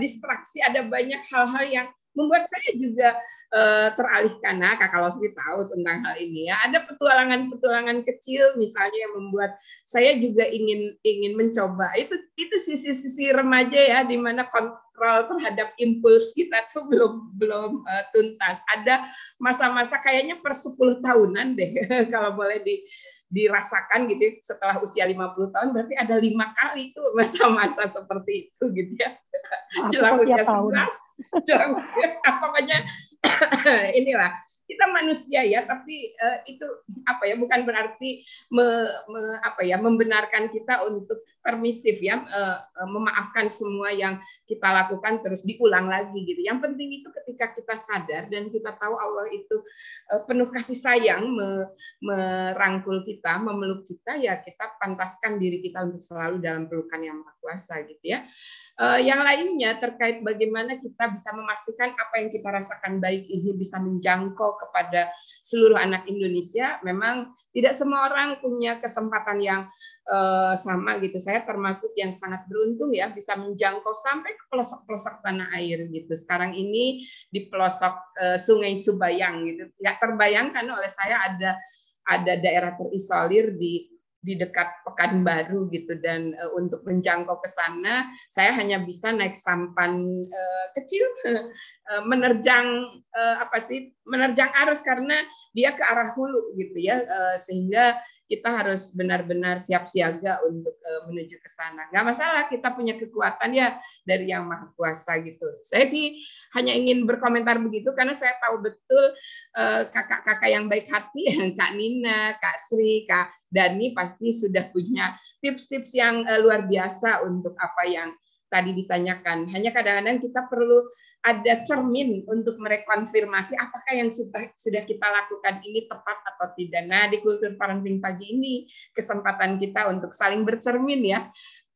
distraksi ada banyak hal-hal yang membuat saya juga uh, teralihkan. Nah, Kakak Lovely tahu tentang hal ini ya. Ada petualangan-petualangan kecil misalnya yang membuat saya juga ingin ingin mencoba. Itu itu sisi-sisi remaja ya di mana kontrol terhadap impuls kita <laughs> tuh belum belum uh, tuntas. Ada masa-masa kayaknya per 10 tahunan deh <laughs> kalau boleh di dirasakan gitu ya, setelah usia 50 tahun berarti ada lima kali itu masa-masa <laughs> seperti itu gitu ya. Jelang usia 11 <laughs> jelang usia pokoknya <coughs> inilah. Kita manusia ya tapi uh, itu apa ya bukan berarti me, me, apa ya membenarkan kita untuk permisif ya uh, memaafkan semua yang kita lakukan terus diulang lagi gitu. Yang penting itu ketika kita sadar dan kita tahu Allah itu uh, penuh kasih sayang me, merangkul kita memeluk kita ya kita pantaskan diri kita untuk selalu dalam pelukan yang maha kuasa gitu ya. Yang lainnya terkait bagaimana kita bisa memastikan apa yang kita rasakan baik ini bisa menjangkau kepada seluruh anak Indonesia, memang tidak semua orang punya kesempatan yang uh, sama gitu. Saya termasuk yang sangat beruntung ya bisa menjangkau sampai ke pelosok-pelosok tanah air gitu. Sekarang ini di pelosok uh, Sungai Subayang gitu. Tidak terbayangkan oleh saya ada ada daerah terisolir di di dekat Pekanbaru gitu dan uh, untuk menjangkau ke sana saya hanya bisa naik sampan uh, kecil uh, <laughs> menerjang uh, apa sih menerjang arus karena dia ke arah hulu gitu ya uh, sehingga kita harus benar-benar siap siaga untuk uh, menuju ke sana. Nggak masalah, kita punya kekuatan ya dari yang maha kuasa gitu. Saya sih hanya ingin berkomentar begitu karena saya tahu betul kakak-kakak uh, yang baik hati, <laughs> Kak Nina, Kak Sri, Kak Dani pasti sudah punya tips-tips yang luar biasa untuk apa yang tadi ditanyakan. Hanya kadang-kadang kita perlu ada cermin untuk merekonfirmasi apakah yang sudah sudah kita lakukan ini tepat atau tidak. Nah, di kultur parenting pagi ini kesempatan kita untuk saling bercermin ya.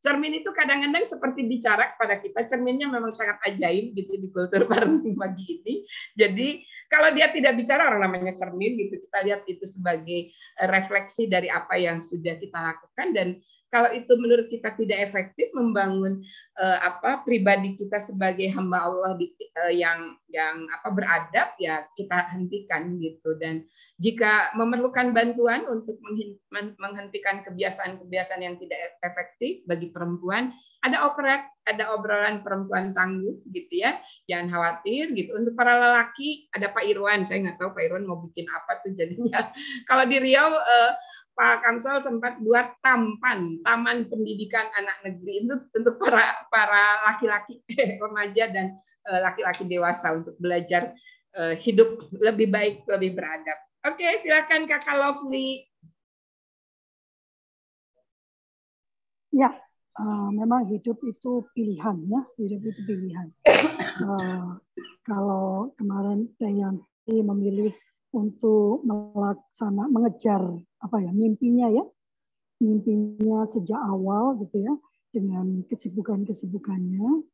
Cermin itu kadang-kadang seperti bicara kepada kita, cerminnya memang sangat ajaib gitu di kultur <laughs> parenting pagi ini. Jadi kalau dia tidak bicara orang namanya cermin gitu, kita lihat itu sebagai eh, refleksi dari apa yang sudah kita lakukan dan kalau itu menurut kita tidak efektif membangun uh, apa pribadi kita sebagai hamba Allah di, uh, yang yang apa beradab ya kita hentikan gitu. Dan jika memerlukan bantuan untuk menghentikan kebiasaan-kebiasaan yang tidak efektif bagi perempuan ada operat ada obrolan perempuan tangguh gitu ya jangan khawatir gitu. Untuk para lelaki ada Pak Irwan saya nggak tahu Pak Irwan mau bikin apa tuh jadinya. <laughs> Kalau di Riau uh, Pak Kamsel sempat buat tampan, taman pendidikan anak negeri itu untuk para para laki-laki remaja dan eh, laki-laki dewasa untuk belajar eh, hidup lebih baik, lebih beradab. Oke, silakan Kakak Lovely. Ya, uh, memang hidup itu pilihan ya, hidup itu pilihan. Uh, <coughs> kalau kemarin Dayanti memilih untuk melaksana mengejar apa ya mimpinya ya. Mimpinya sejak awal gitu ya dengan kesibukan-kesibukannya.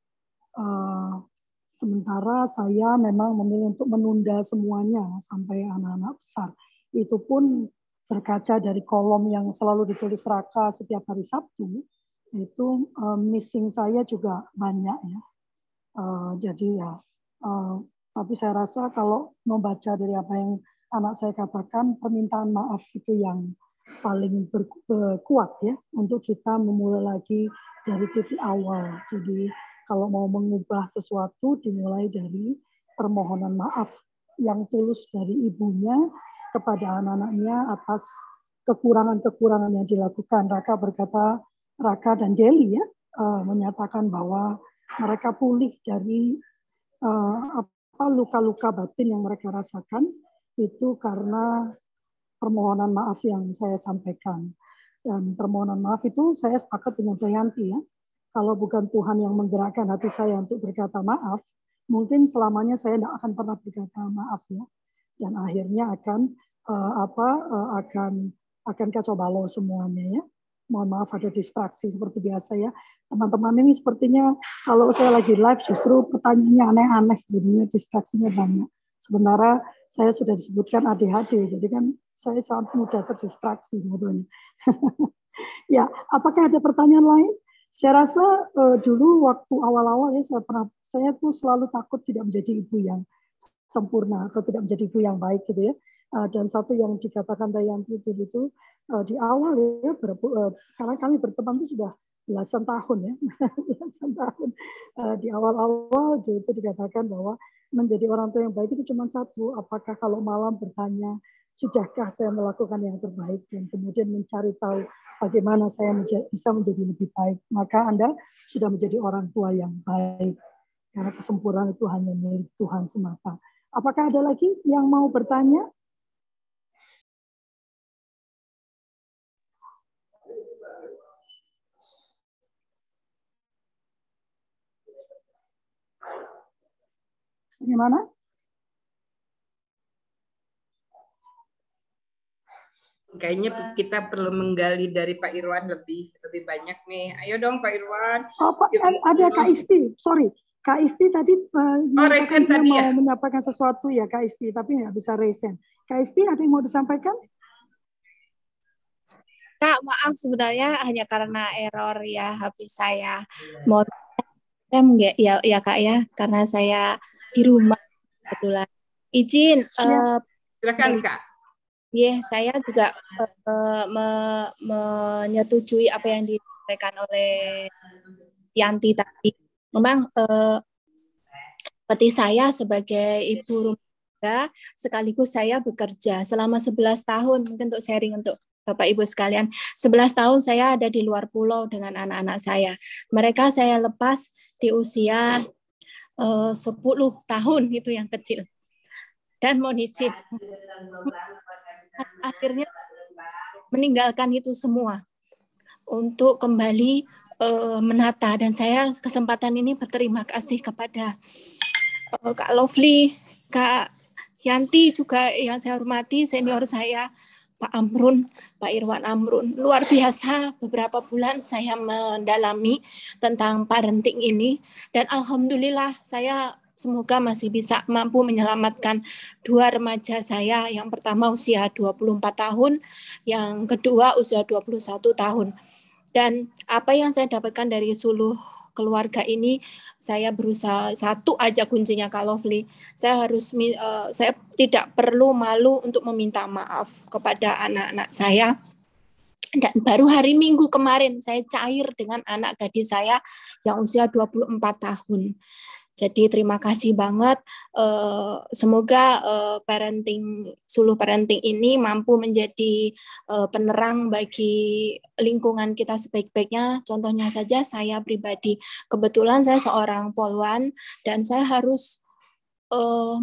Uh, sementara saya memang memilih untuk menunda semuanya sampai anak-anak besar. Itu pun terkaca dari kolom yang selalu ditulis Raka setiap hari Sabtu. Itu uh, missing saya juga banyak ya. Uh, jadi ya uh, tapi saya rasa kalau membaca dari apa yang anak saya katakan permintaan maaf itu yang paling kuat ya untuk kita memulai lagi dari titik awal. Jadi kalau mau mengubah sesuatu dimulai dari permohonan maaf yang tulus dari ibunya kepada anak-anaknya atas kekurangan-kekurangan yang dilakukan. Raka berkata, Raka dan Deli ya uh, menyatakan bahwa mereka pulih dari uh, apa luka-luka batin yang mereka rasakan itu karena permohonan maaf yang saya sampaikan. Dan permohonan maaf itu saya sepakat dengan Dayanti ya. Kalau bukan Tuhan yang menggerakkan hati saya untuk berkata maaf, mungkin selamanya saya tidak akan pernah berkata maaf ya. Dan akhirnya akan uh, apa uh, akan akan kacau balau semuanya ya. Mohon maaf ada distraksi seperti biasa ya. Teman-teman ini sepertinya kalau saya lagi live justru pertanyaannya aneh-aneh jadinya distraksinya banyak. Sementara saya sudah disebutkan ADHD, jadi kan saya sangat mudah terdistraksi sebetulnya. <laughs> ya, apakah ada pertanyaan lain? Saya rasa uh, dulu waktu awal-awal ya saya pernah saya tuh selalu takut tidak menjadi ibu yang sempurna atau tidak menjadi ibu yang baik gitu ya. Uh, dan satu yang dikatakan Dayanti itu itu uh, di awal ya ber, uh, karena kami berteman itu sudah belasan tahun ya <laughs> belasan tahun uh, di awal-awal itu dikatakan bahwa menjadi orang tua yang baik itu cuma satu, apakah kalau malam bertanya, sudahkah saya melakukan yang terbaik, dan kemudian mencari tahu bagaimana saya bisa menjadi lebih baik, maka Anda sudah menjadi orang tua yang baik. Karena kesempurnaan itu hanya milik Tuhan semata. Apakah ada lagi yang mau bertanya? Gimana? Kayaknya kita perlu menggali dari Pak Irwan lebih lebih banyak nih. Ayo dong Pak Irwan. Oh, Pak, ada Kak Isti. Sorry, Kak Isti tadi uh, oh, resen tadi mau ya? menyampaikan sesuatu ya Kak Isti, tapi nggak bisa resen. Kak Isti ada yang mau disampaikan? Kak, maaf sebenarnya hanya karena error ya HP saya. Mohon ya, ya Kak ya, karena saya di rumah kebetulan. Izin. Ya. Uh, Silakan Kak. Iya, yeah, saya juga uh, me menyetujui apa yang disampaikan oleh Yanti tadi. Memang uh, seperti saya sebagai ibu rumah tangga, sekaligus saya bekerja selama 11 tahun, mungkin untuk sharing untuk Bapak Ibu sekalian. 11 tahun saya ada di luar pulau dengan anak-anak saya. Mereka saya lepas di usia eh, 10 tahun itu yang kecil. Dan mohon izin. Akhirnya meninggalkan itu semua untuk kembali uh, menata dan saya kesempatan ini berterima kasih kepada uh, Kak Lovely, Kak Yanti juga yang saya hormati senior saya Pak Amrun, Pak Irwan Amrun. Luar biasa beberapa bulan saya mendalami tentang parenting ini dan alhamdulillah saya semoga masih bisa mampu menyelamatkan dua remaja saya. Yang pertama usia 24 tahun, yang kedua usia 21 tahun. Dan apa yang saya dapatkan dari suluh keluarga ini saya berusaha satu aja kuncinya Kak Lovely. Saya harus uh, saya tidak perlu malu untuk meminta maaf kepada anak-anak saya. Dan baru hari Minggu kemarin saya cair dengan anak gadis saya yang usia 24 tahun. Jadi terima kasih banget. Uh, semoga uh, parenting suluh parenting ini mampu menjadi uh, penerang bagi lingkungan kita sebaik-baiknya. Contohnya saja saya pribadi, kebetulan saya seorang polwan dan saya harus uh,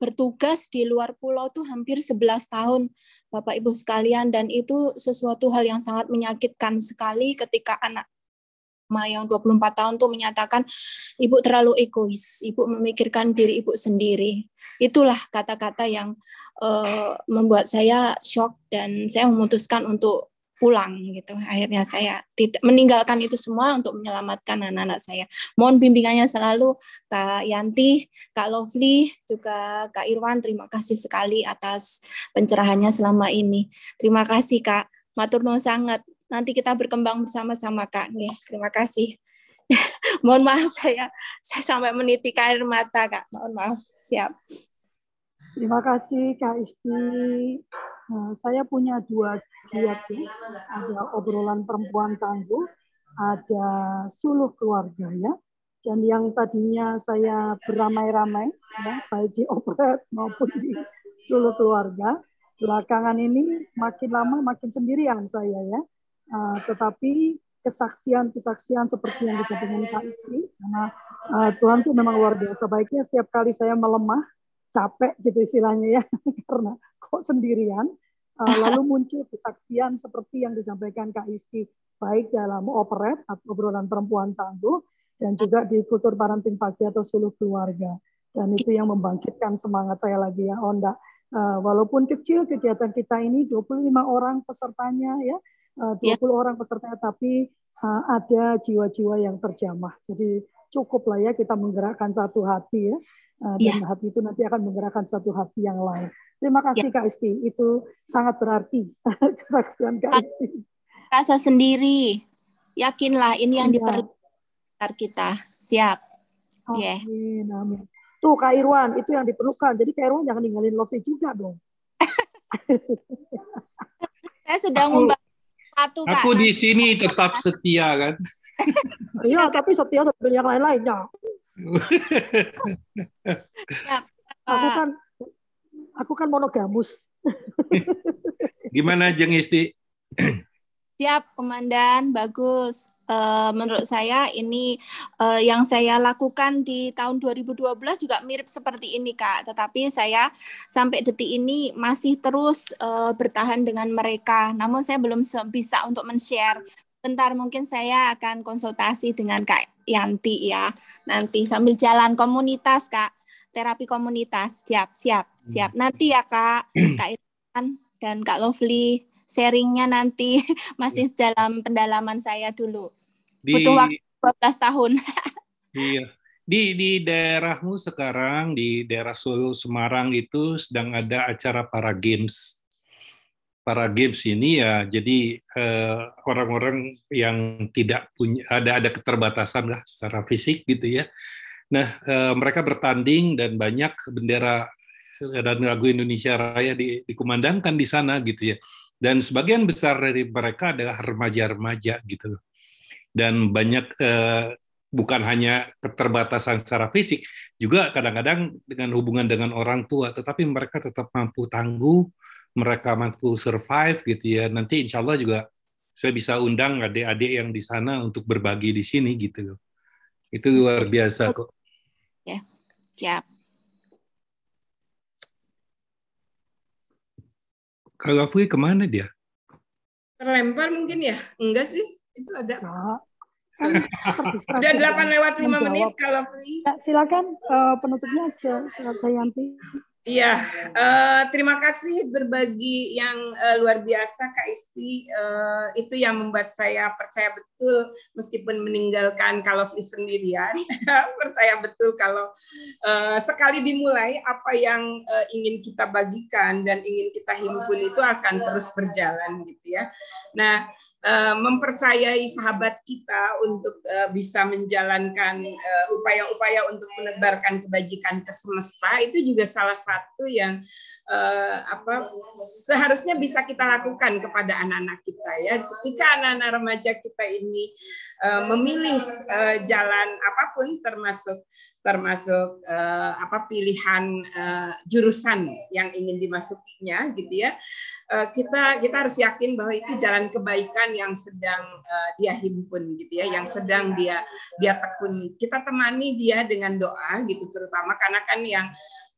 bertugas di luar pulau tuh hampir 11 tahun Bapak Ibu sekalian dan itu sesuatu hal yang sangat menyakitkan sekali ketika anak yang 24 tahun tuh menyatakan ibu terlalu egois, ibu memikirkan diri ibu sendiri. Itulah kata-kata yang uh, membuat saya shock dan saya memutuskan untuk pulang gitu. Akhirnya saya tidak meninggalkan itu semua untuk menyelamatkan anak-anak saya. Mohon bimbingannya selalu Kak Yanti, Kak Lovely, juga Kak Irwan. Terima kasih sekali atas pencerahannya selama ini. Terima kasih Kak. Matur nuwun sangat nanti kita berkembang bersama-sama Kak. Nih, terima kasih. <laughs> Mohon maaf saya saya sampai menitik air mata Kak. Mohon maaf. Siap. Terima kasih Kak Isti. Nah, saya punya dua giat ya. Ada obrolan perempuan tangguh, ada suluh keluarga ya. Dan yang tadinya saya beramai-ramai, ya, baik di operet maupun di suluh keluarga, belakangan ini makin lama makin sendirian saya ya Uh, tetapi kesaksian-kesaksian seperti yang disampaikan Kak Istri, karena uh, Tuhan tuh memang luar biasa baiknya setiap kali saya melemah, capek gitu istilahnya ya, <laughs> karena kok sendirian, uh, <laughs> lalu muncul kesaksian seperti yang disampaikan Kak Isti, baik dalam operet atau obrolan perempuan tangguh, dan juga di kultur parenting pagi atau suluh keluarga. Dan itu yang membangkitkan semangat saya lagi ya, Onda. Uh, walaupun kecil kegiatan kita ini 25 orang pesertanya ya, 20 ya. orang peserta tapi uh, ada jiwa-jiwa yang terjamah. Jadi cukup lah ya kita menggerakkan satu hati ya. Uh, dan ya. hati itu nanti akan menggerakkan satu hati yang lain. Terima kasih ya. Kak Isti, itu sangat berarti <laughs> kesaksian Kak Isti. Rasa sendiri, yakinlah ini yang ya. diperlukan kita. Siap. Amin, yeah. amin. Tuh Kak Irwan, itu yang diperlukan. Jadi Kak Irwan jangan ninggalin Lofi juga dong. <laughs> Saya sedang membantu satu kan. Aku di sini tetap setia kan. <laughs> Iya, tapi setia sambil yang lain-lainnya. <laughs> aku kan aku kan monogamus. <laughs> Gimana Jeng Isti? Siap, Komandan. Bagus uh, menurut saya ini uh, yang saya lakukan di tahun 2012 juga mirip seperti ini Kak, tetapi saya sampai detik ini masih terus uh, bertahan dengan mereka. Namun saya belum bisa untuk men-share. Bentar mungkin saya akan konsultasi dengan Kak Yanti ya. Nanti sambil jalan komunitas Kak, terapi komunitas. Siap, siap, siap. Hmm. Nanti ya Kak, Kak Irfan dan Kak Lovely sharingnya nanti <laughs> masih ya. dalam pendalaman saya dulu. Di, Butuh waktu 12 tahun. <laughs> iya. Di di daerahmu sekarang di daerah Solo Semarang itu sedang ada acara para games. Para games ini ya jadi eh, orang-orang yang tidak punya ada ada keterbatasan lah secara fisik gitu ya. Nah, eh, mereka bertanding dan banyak bendera dan lagu Indonesia Raya di, dikumandangkan di sana gitu ya dan sebagian besar dari mereka adalah remaja-remaja gitu dan banyak eh, bukan hanya keterbatasan secara fisik juga kadang-kadang dengan hubungan dengan orang tua tetapi mereka tetap mampu tangguh mereka mampu survive gitu ya. Nanti insya Allah juga saya bisa undang adik-adik yang di sana untuk berbagi di sini gitu. Itu luar biasa kok. Ya, siap. Kalau Fui ke mana dia? Terlempar mungkin ya? Enggak sih, itu ada. Nah, kan. Udah 8 lewat 5 Menjawab. menit kalau free. Ya, silakan eh, penutupnya aja, Kak Yanti. Iya, eh, terima kasih berbagi yang eh, luar biasa Kak Isti. Eh, itu yang membuat saya percaya betul meskipun meninggalkan kalau sendirian, <laughs> percaya betul kalau eh, sekali dimulai apa yang eh, ingin kita bagikan dan ingin kita himpun itu akan terus berjalan gitu ya. Nah, mempercayai sahabat kita untuk eh, bisa menjalankan eh, upaya-upaya untuk menebarkan kebajikan ke semesta itu juga salah satu yang eh, apa seharusnya bisa kita lakukan kepada anak-anak kita ya. Ketika anak-anak remaja kita ini eh, memilih eh, jalan apa pun termasuk termasuk eh, apa pilihan eh, jurusan yang ingin dimasukinya gitu ya eh, kita kita harus yakin bahwa itu jalan kebaikan yang sedang eh, dia himpun gitu ya yang sedang dia dia tekuni kita temani dia dengan doa gitu terutama karena kan yang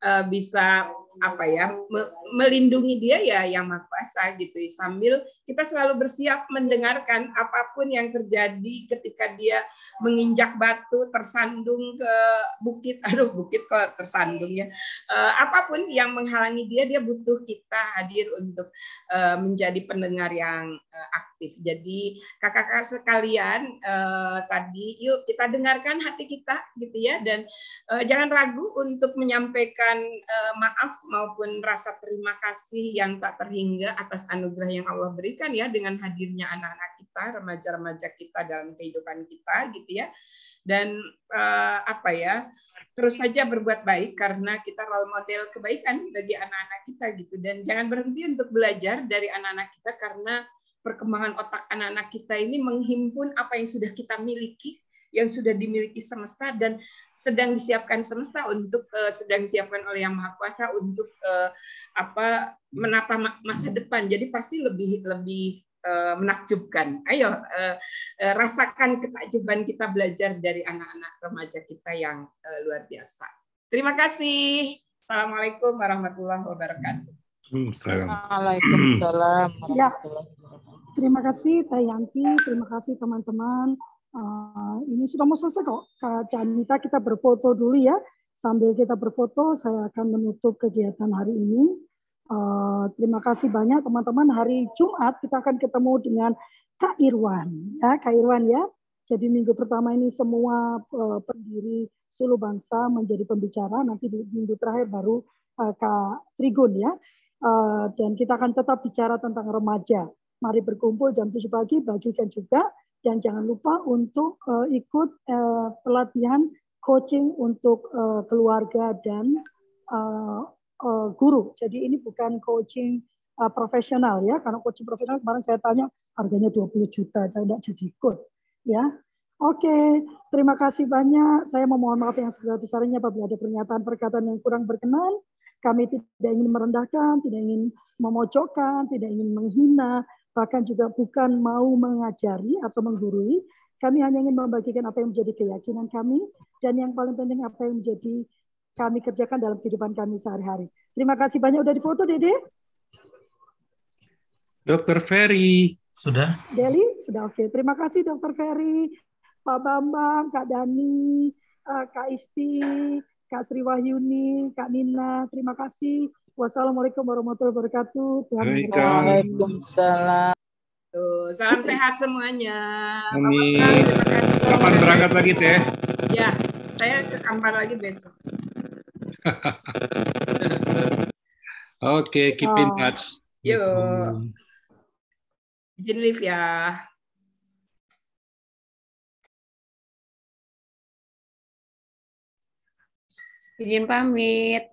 eh, bisa apa ya me- melindungi dia ya yang maha kuasa gitu ya. sambil kita selalu bersiap mendengarkan apa pun yang terjadi ketika dia menginjak batu tersandung ke bukit. <laughs> Aduh bukit kok tersandung ya. Eh, apa pun yang menghalangi dia dia butuh kita hadir untuk eh, menjadi pendengar yang eh, aktif. Jadi kakak-kakak sekalian eh, tadi yuk kita dengarkan hati kita gitu ya. Dan eh, jangan ragu untuk menyampaikan eh, maaf maupun rasa terima kasih yang tak terhingga atas anugerah yang Allah berikan ya dengan hadirnya anak-anak kita remaja-remaja kita dalam kehidupan kita gitu ya. Dan eh, apa ya terus saja berbuat baik karena kita role model kebaikan bagi anak-anak kita gitu. Dan jangan berhenti untuk belajar dari anak-anak kita karena perkembangan otak anak-anak kita ini menghimpun apa yang sudah kita miliki yang sudah dimiliki semesta dan sedang disiapkan semesta untuk eh, sedang disiapkan oleh yang maha kuasa untuk eh, apa menata ma- masa depan jadi pasti lebih lebih eh, menakjubkan ayo eh, eh, rasakan ketakjuban kita belajar dari anak-anak remaja kita yang eh, luar biasa terima kasih assalamualaikum warahmatullahi wabarakatuh Hmm, salam. Waalaikumsalam Ya. warahmatullahi wabarakatuh. Terima kasih Teh Yanti, terima kasih teman-teman. Eh, ini sudah mau selesai kok. Kak Janita kita berfoto dulu ya. Sambil kita berfoto, saya akan menutup kegiatan hari ini. Eh, terima kasih banyak teman-teman. Hari Jumat kita akan ketemu dengan Kak Irwan. Ya, Kak Irwan ya. Jadi minggu pertama ini semua eh, pendiri Sulu Bangsa menjadi pembicara. Nanti di minggu terakhir baru eh, Kak Trigun ya. Eh, dan kita akan tetap bicara tentang remaja. Mari berkumpul jam 7 pagi, bagikan juga. Dan jangan lupa untuk eh, ikut eh, pelatihan coaching untuk eh, keluarga dan eh, eh, guru. Jadi ini bukan coaching eh, profesional ya, karena coaching profesional kemarin saya tanya harganya 20 juta, saya tidak jadi ikut. Ya, Oke, terima kasih banyak. Saya memohon maaf yang sebesar-besarnya apabila ada pernyataan perkataan yang kurang berkenan. Kami tidak ingin merendahkan, tidak ingin memojokkan, tidak ingin menghina, bahkan juga bukan mau mengajari atau menggurui. Kami hanya ingin membagikan apa yang menjadi keyakinan kami dan yang paling penting apa yang menjadi kami kerjakan dalam kehidupan kami sehari-hari. Terima kasih banyak udah difoto, Dede. Dokter Ferry. Sudah? Deli, sudah oke. Terima kasih Dokter Ferry, Pak Bambang, Kak Dani, eh, Kak Isti, Kak Sri Wahyuni, Kak Nina. Terima kasih. Wassalamualaikum warahmatullahi wabarakatuh. Tuhan. Waalaikumsalam. Tuh, salam sehat semuanya Amin. Kapan berangkat lagi teh? ya saya ke Kampar lagi besok <laughs> Oke, keep in Oh. touch. Yuk. Izin live ya Izin pamit.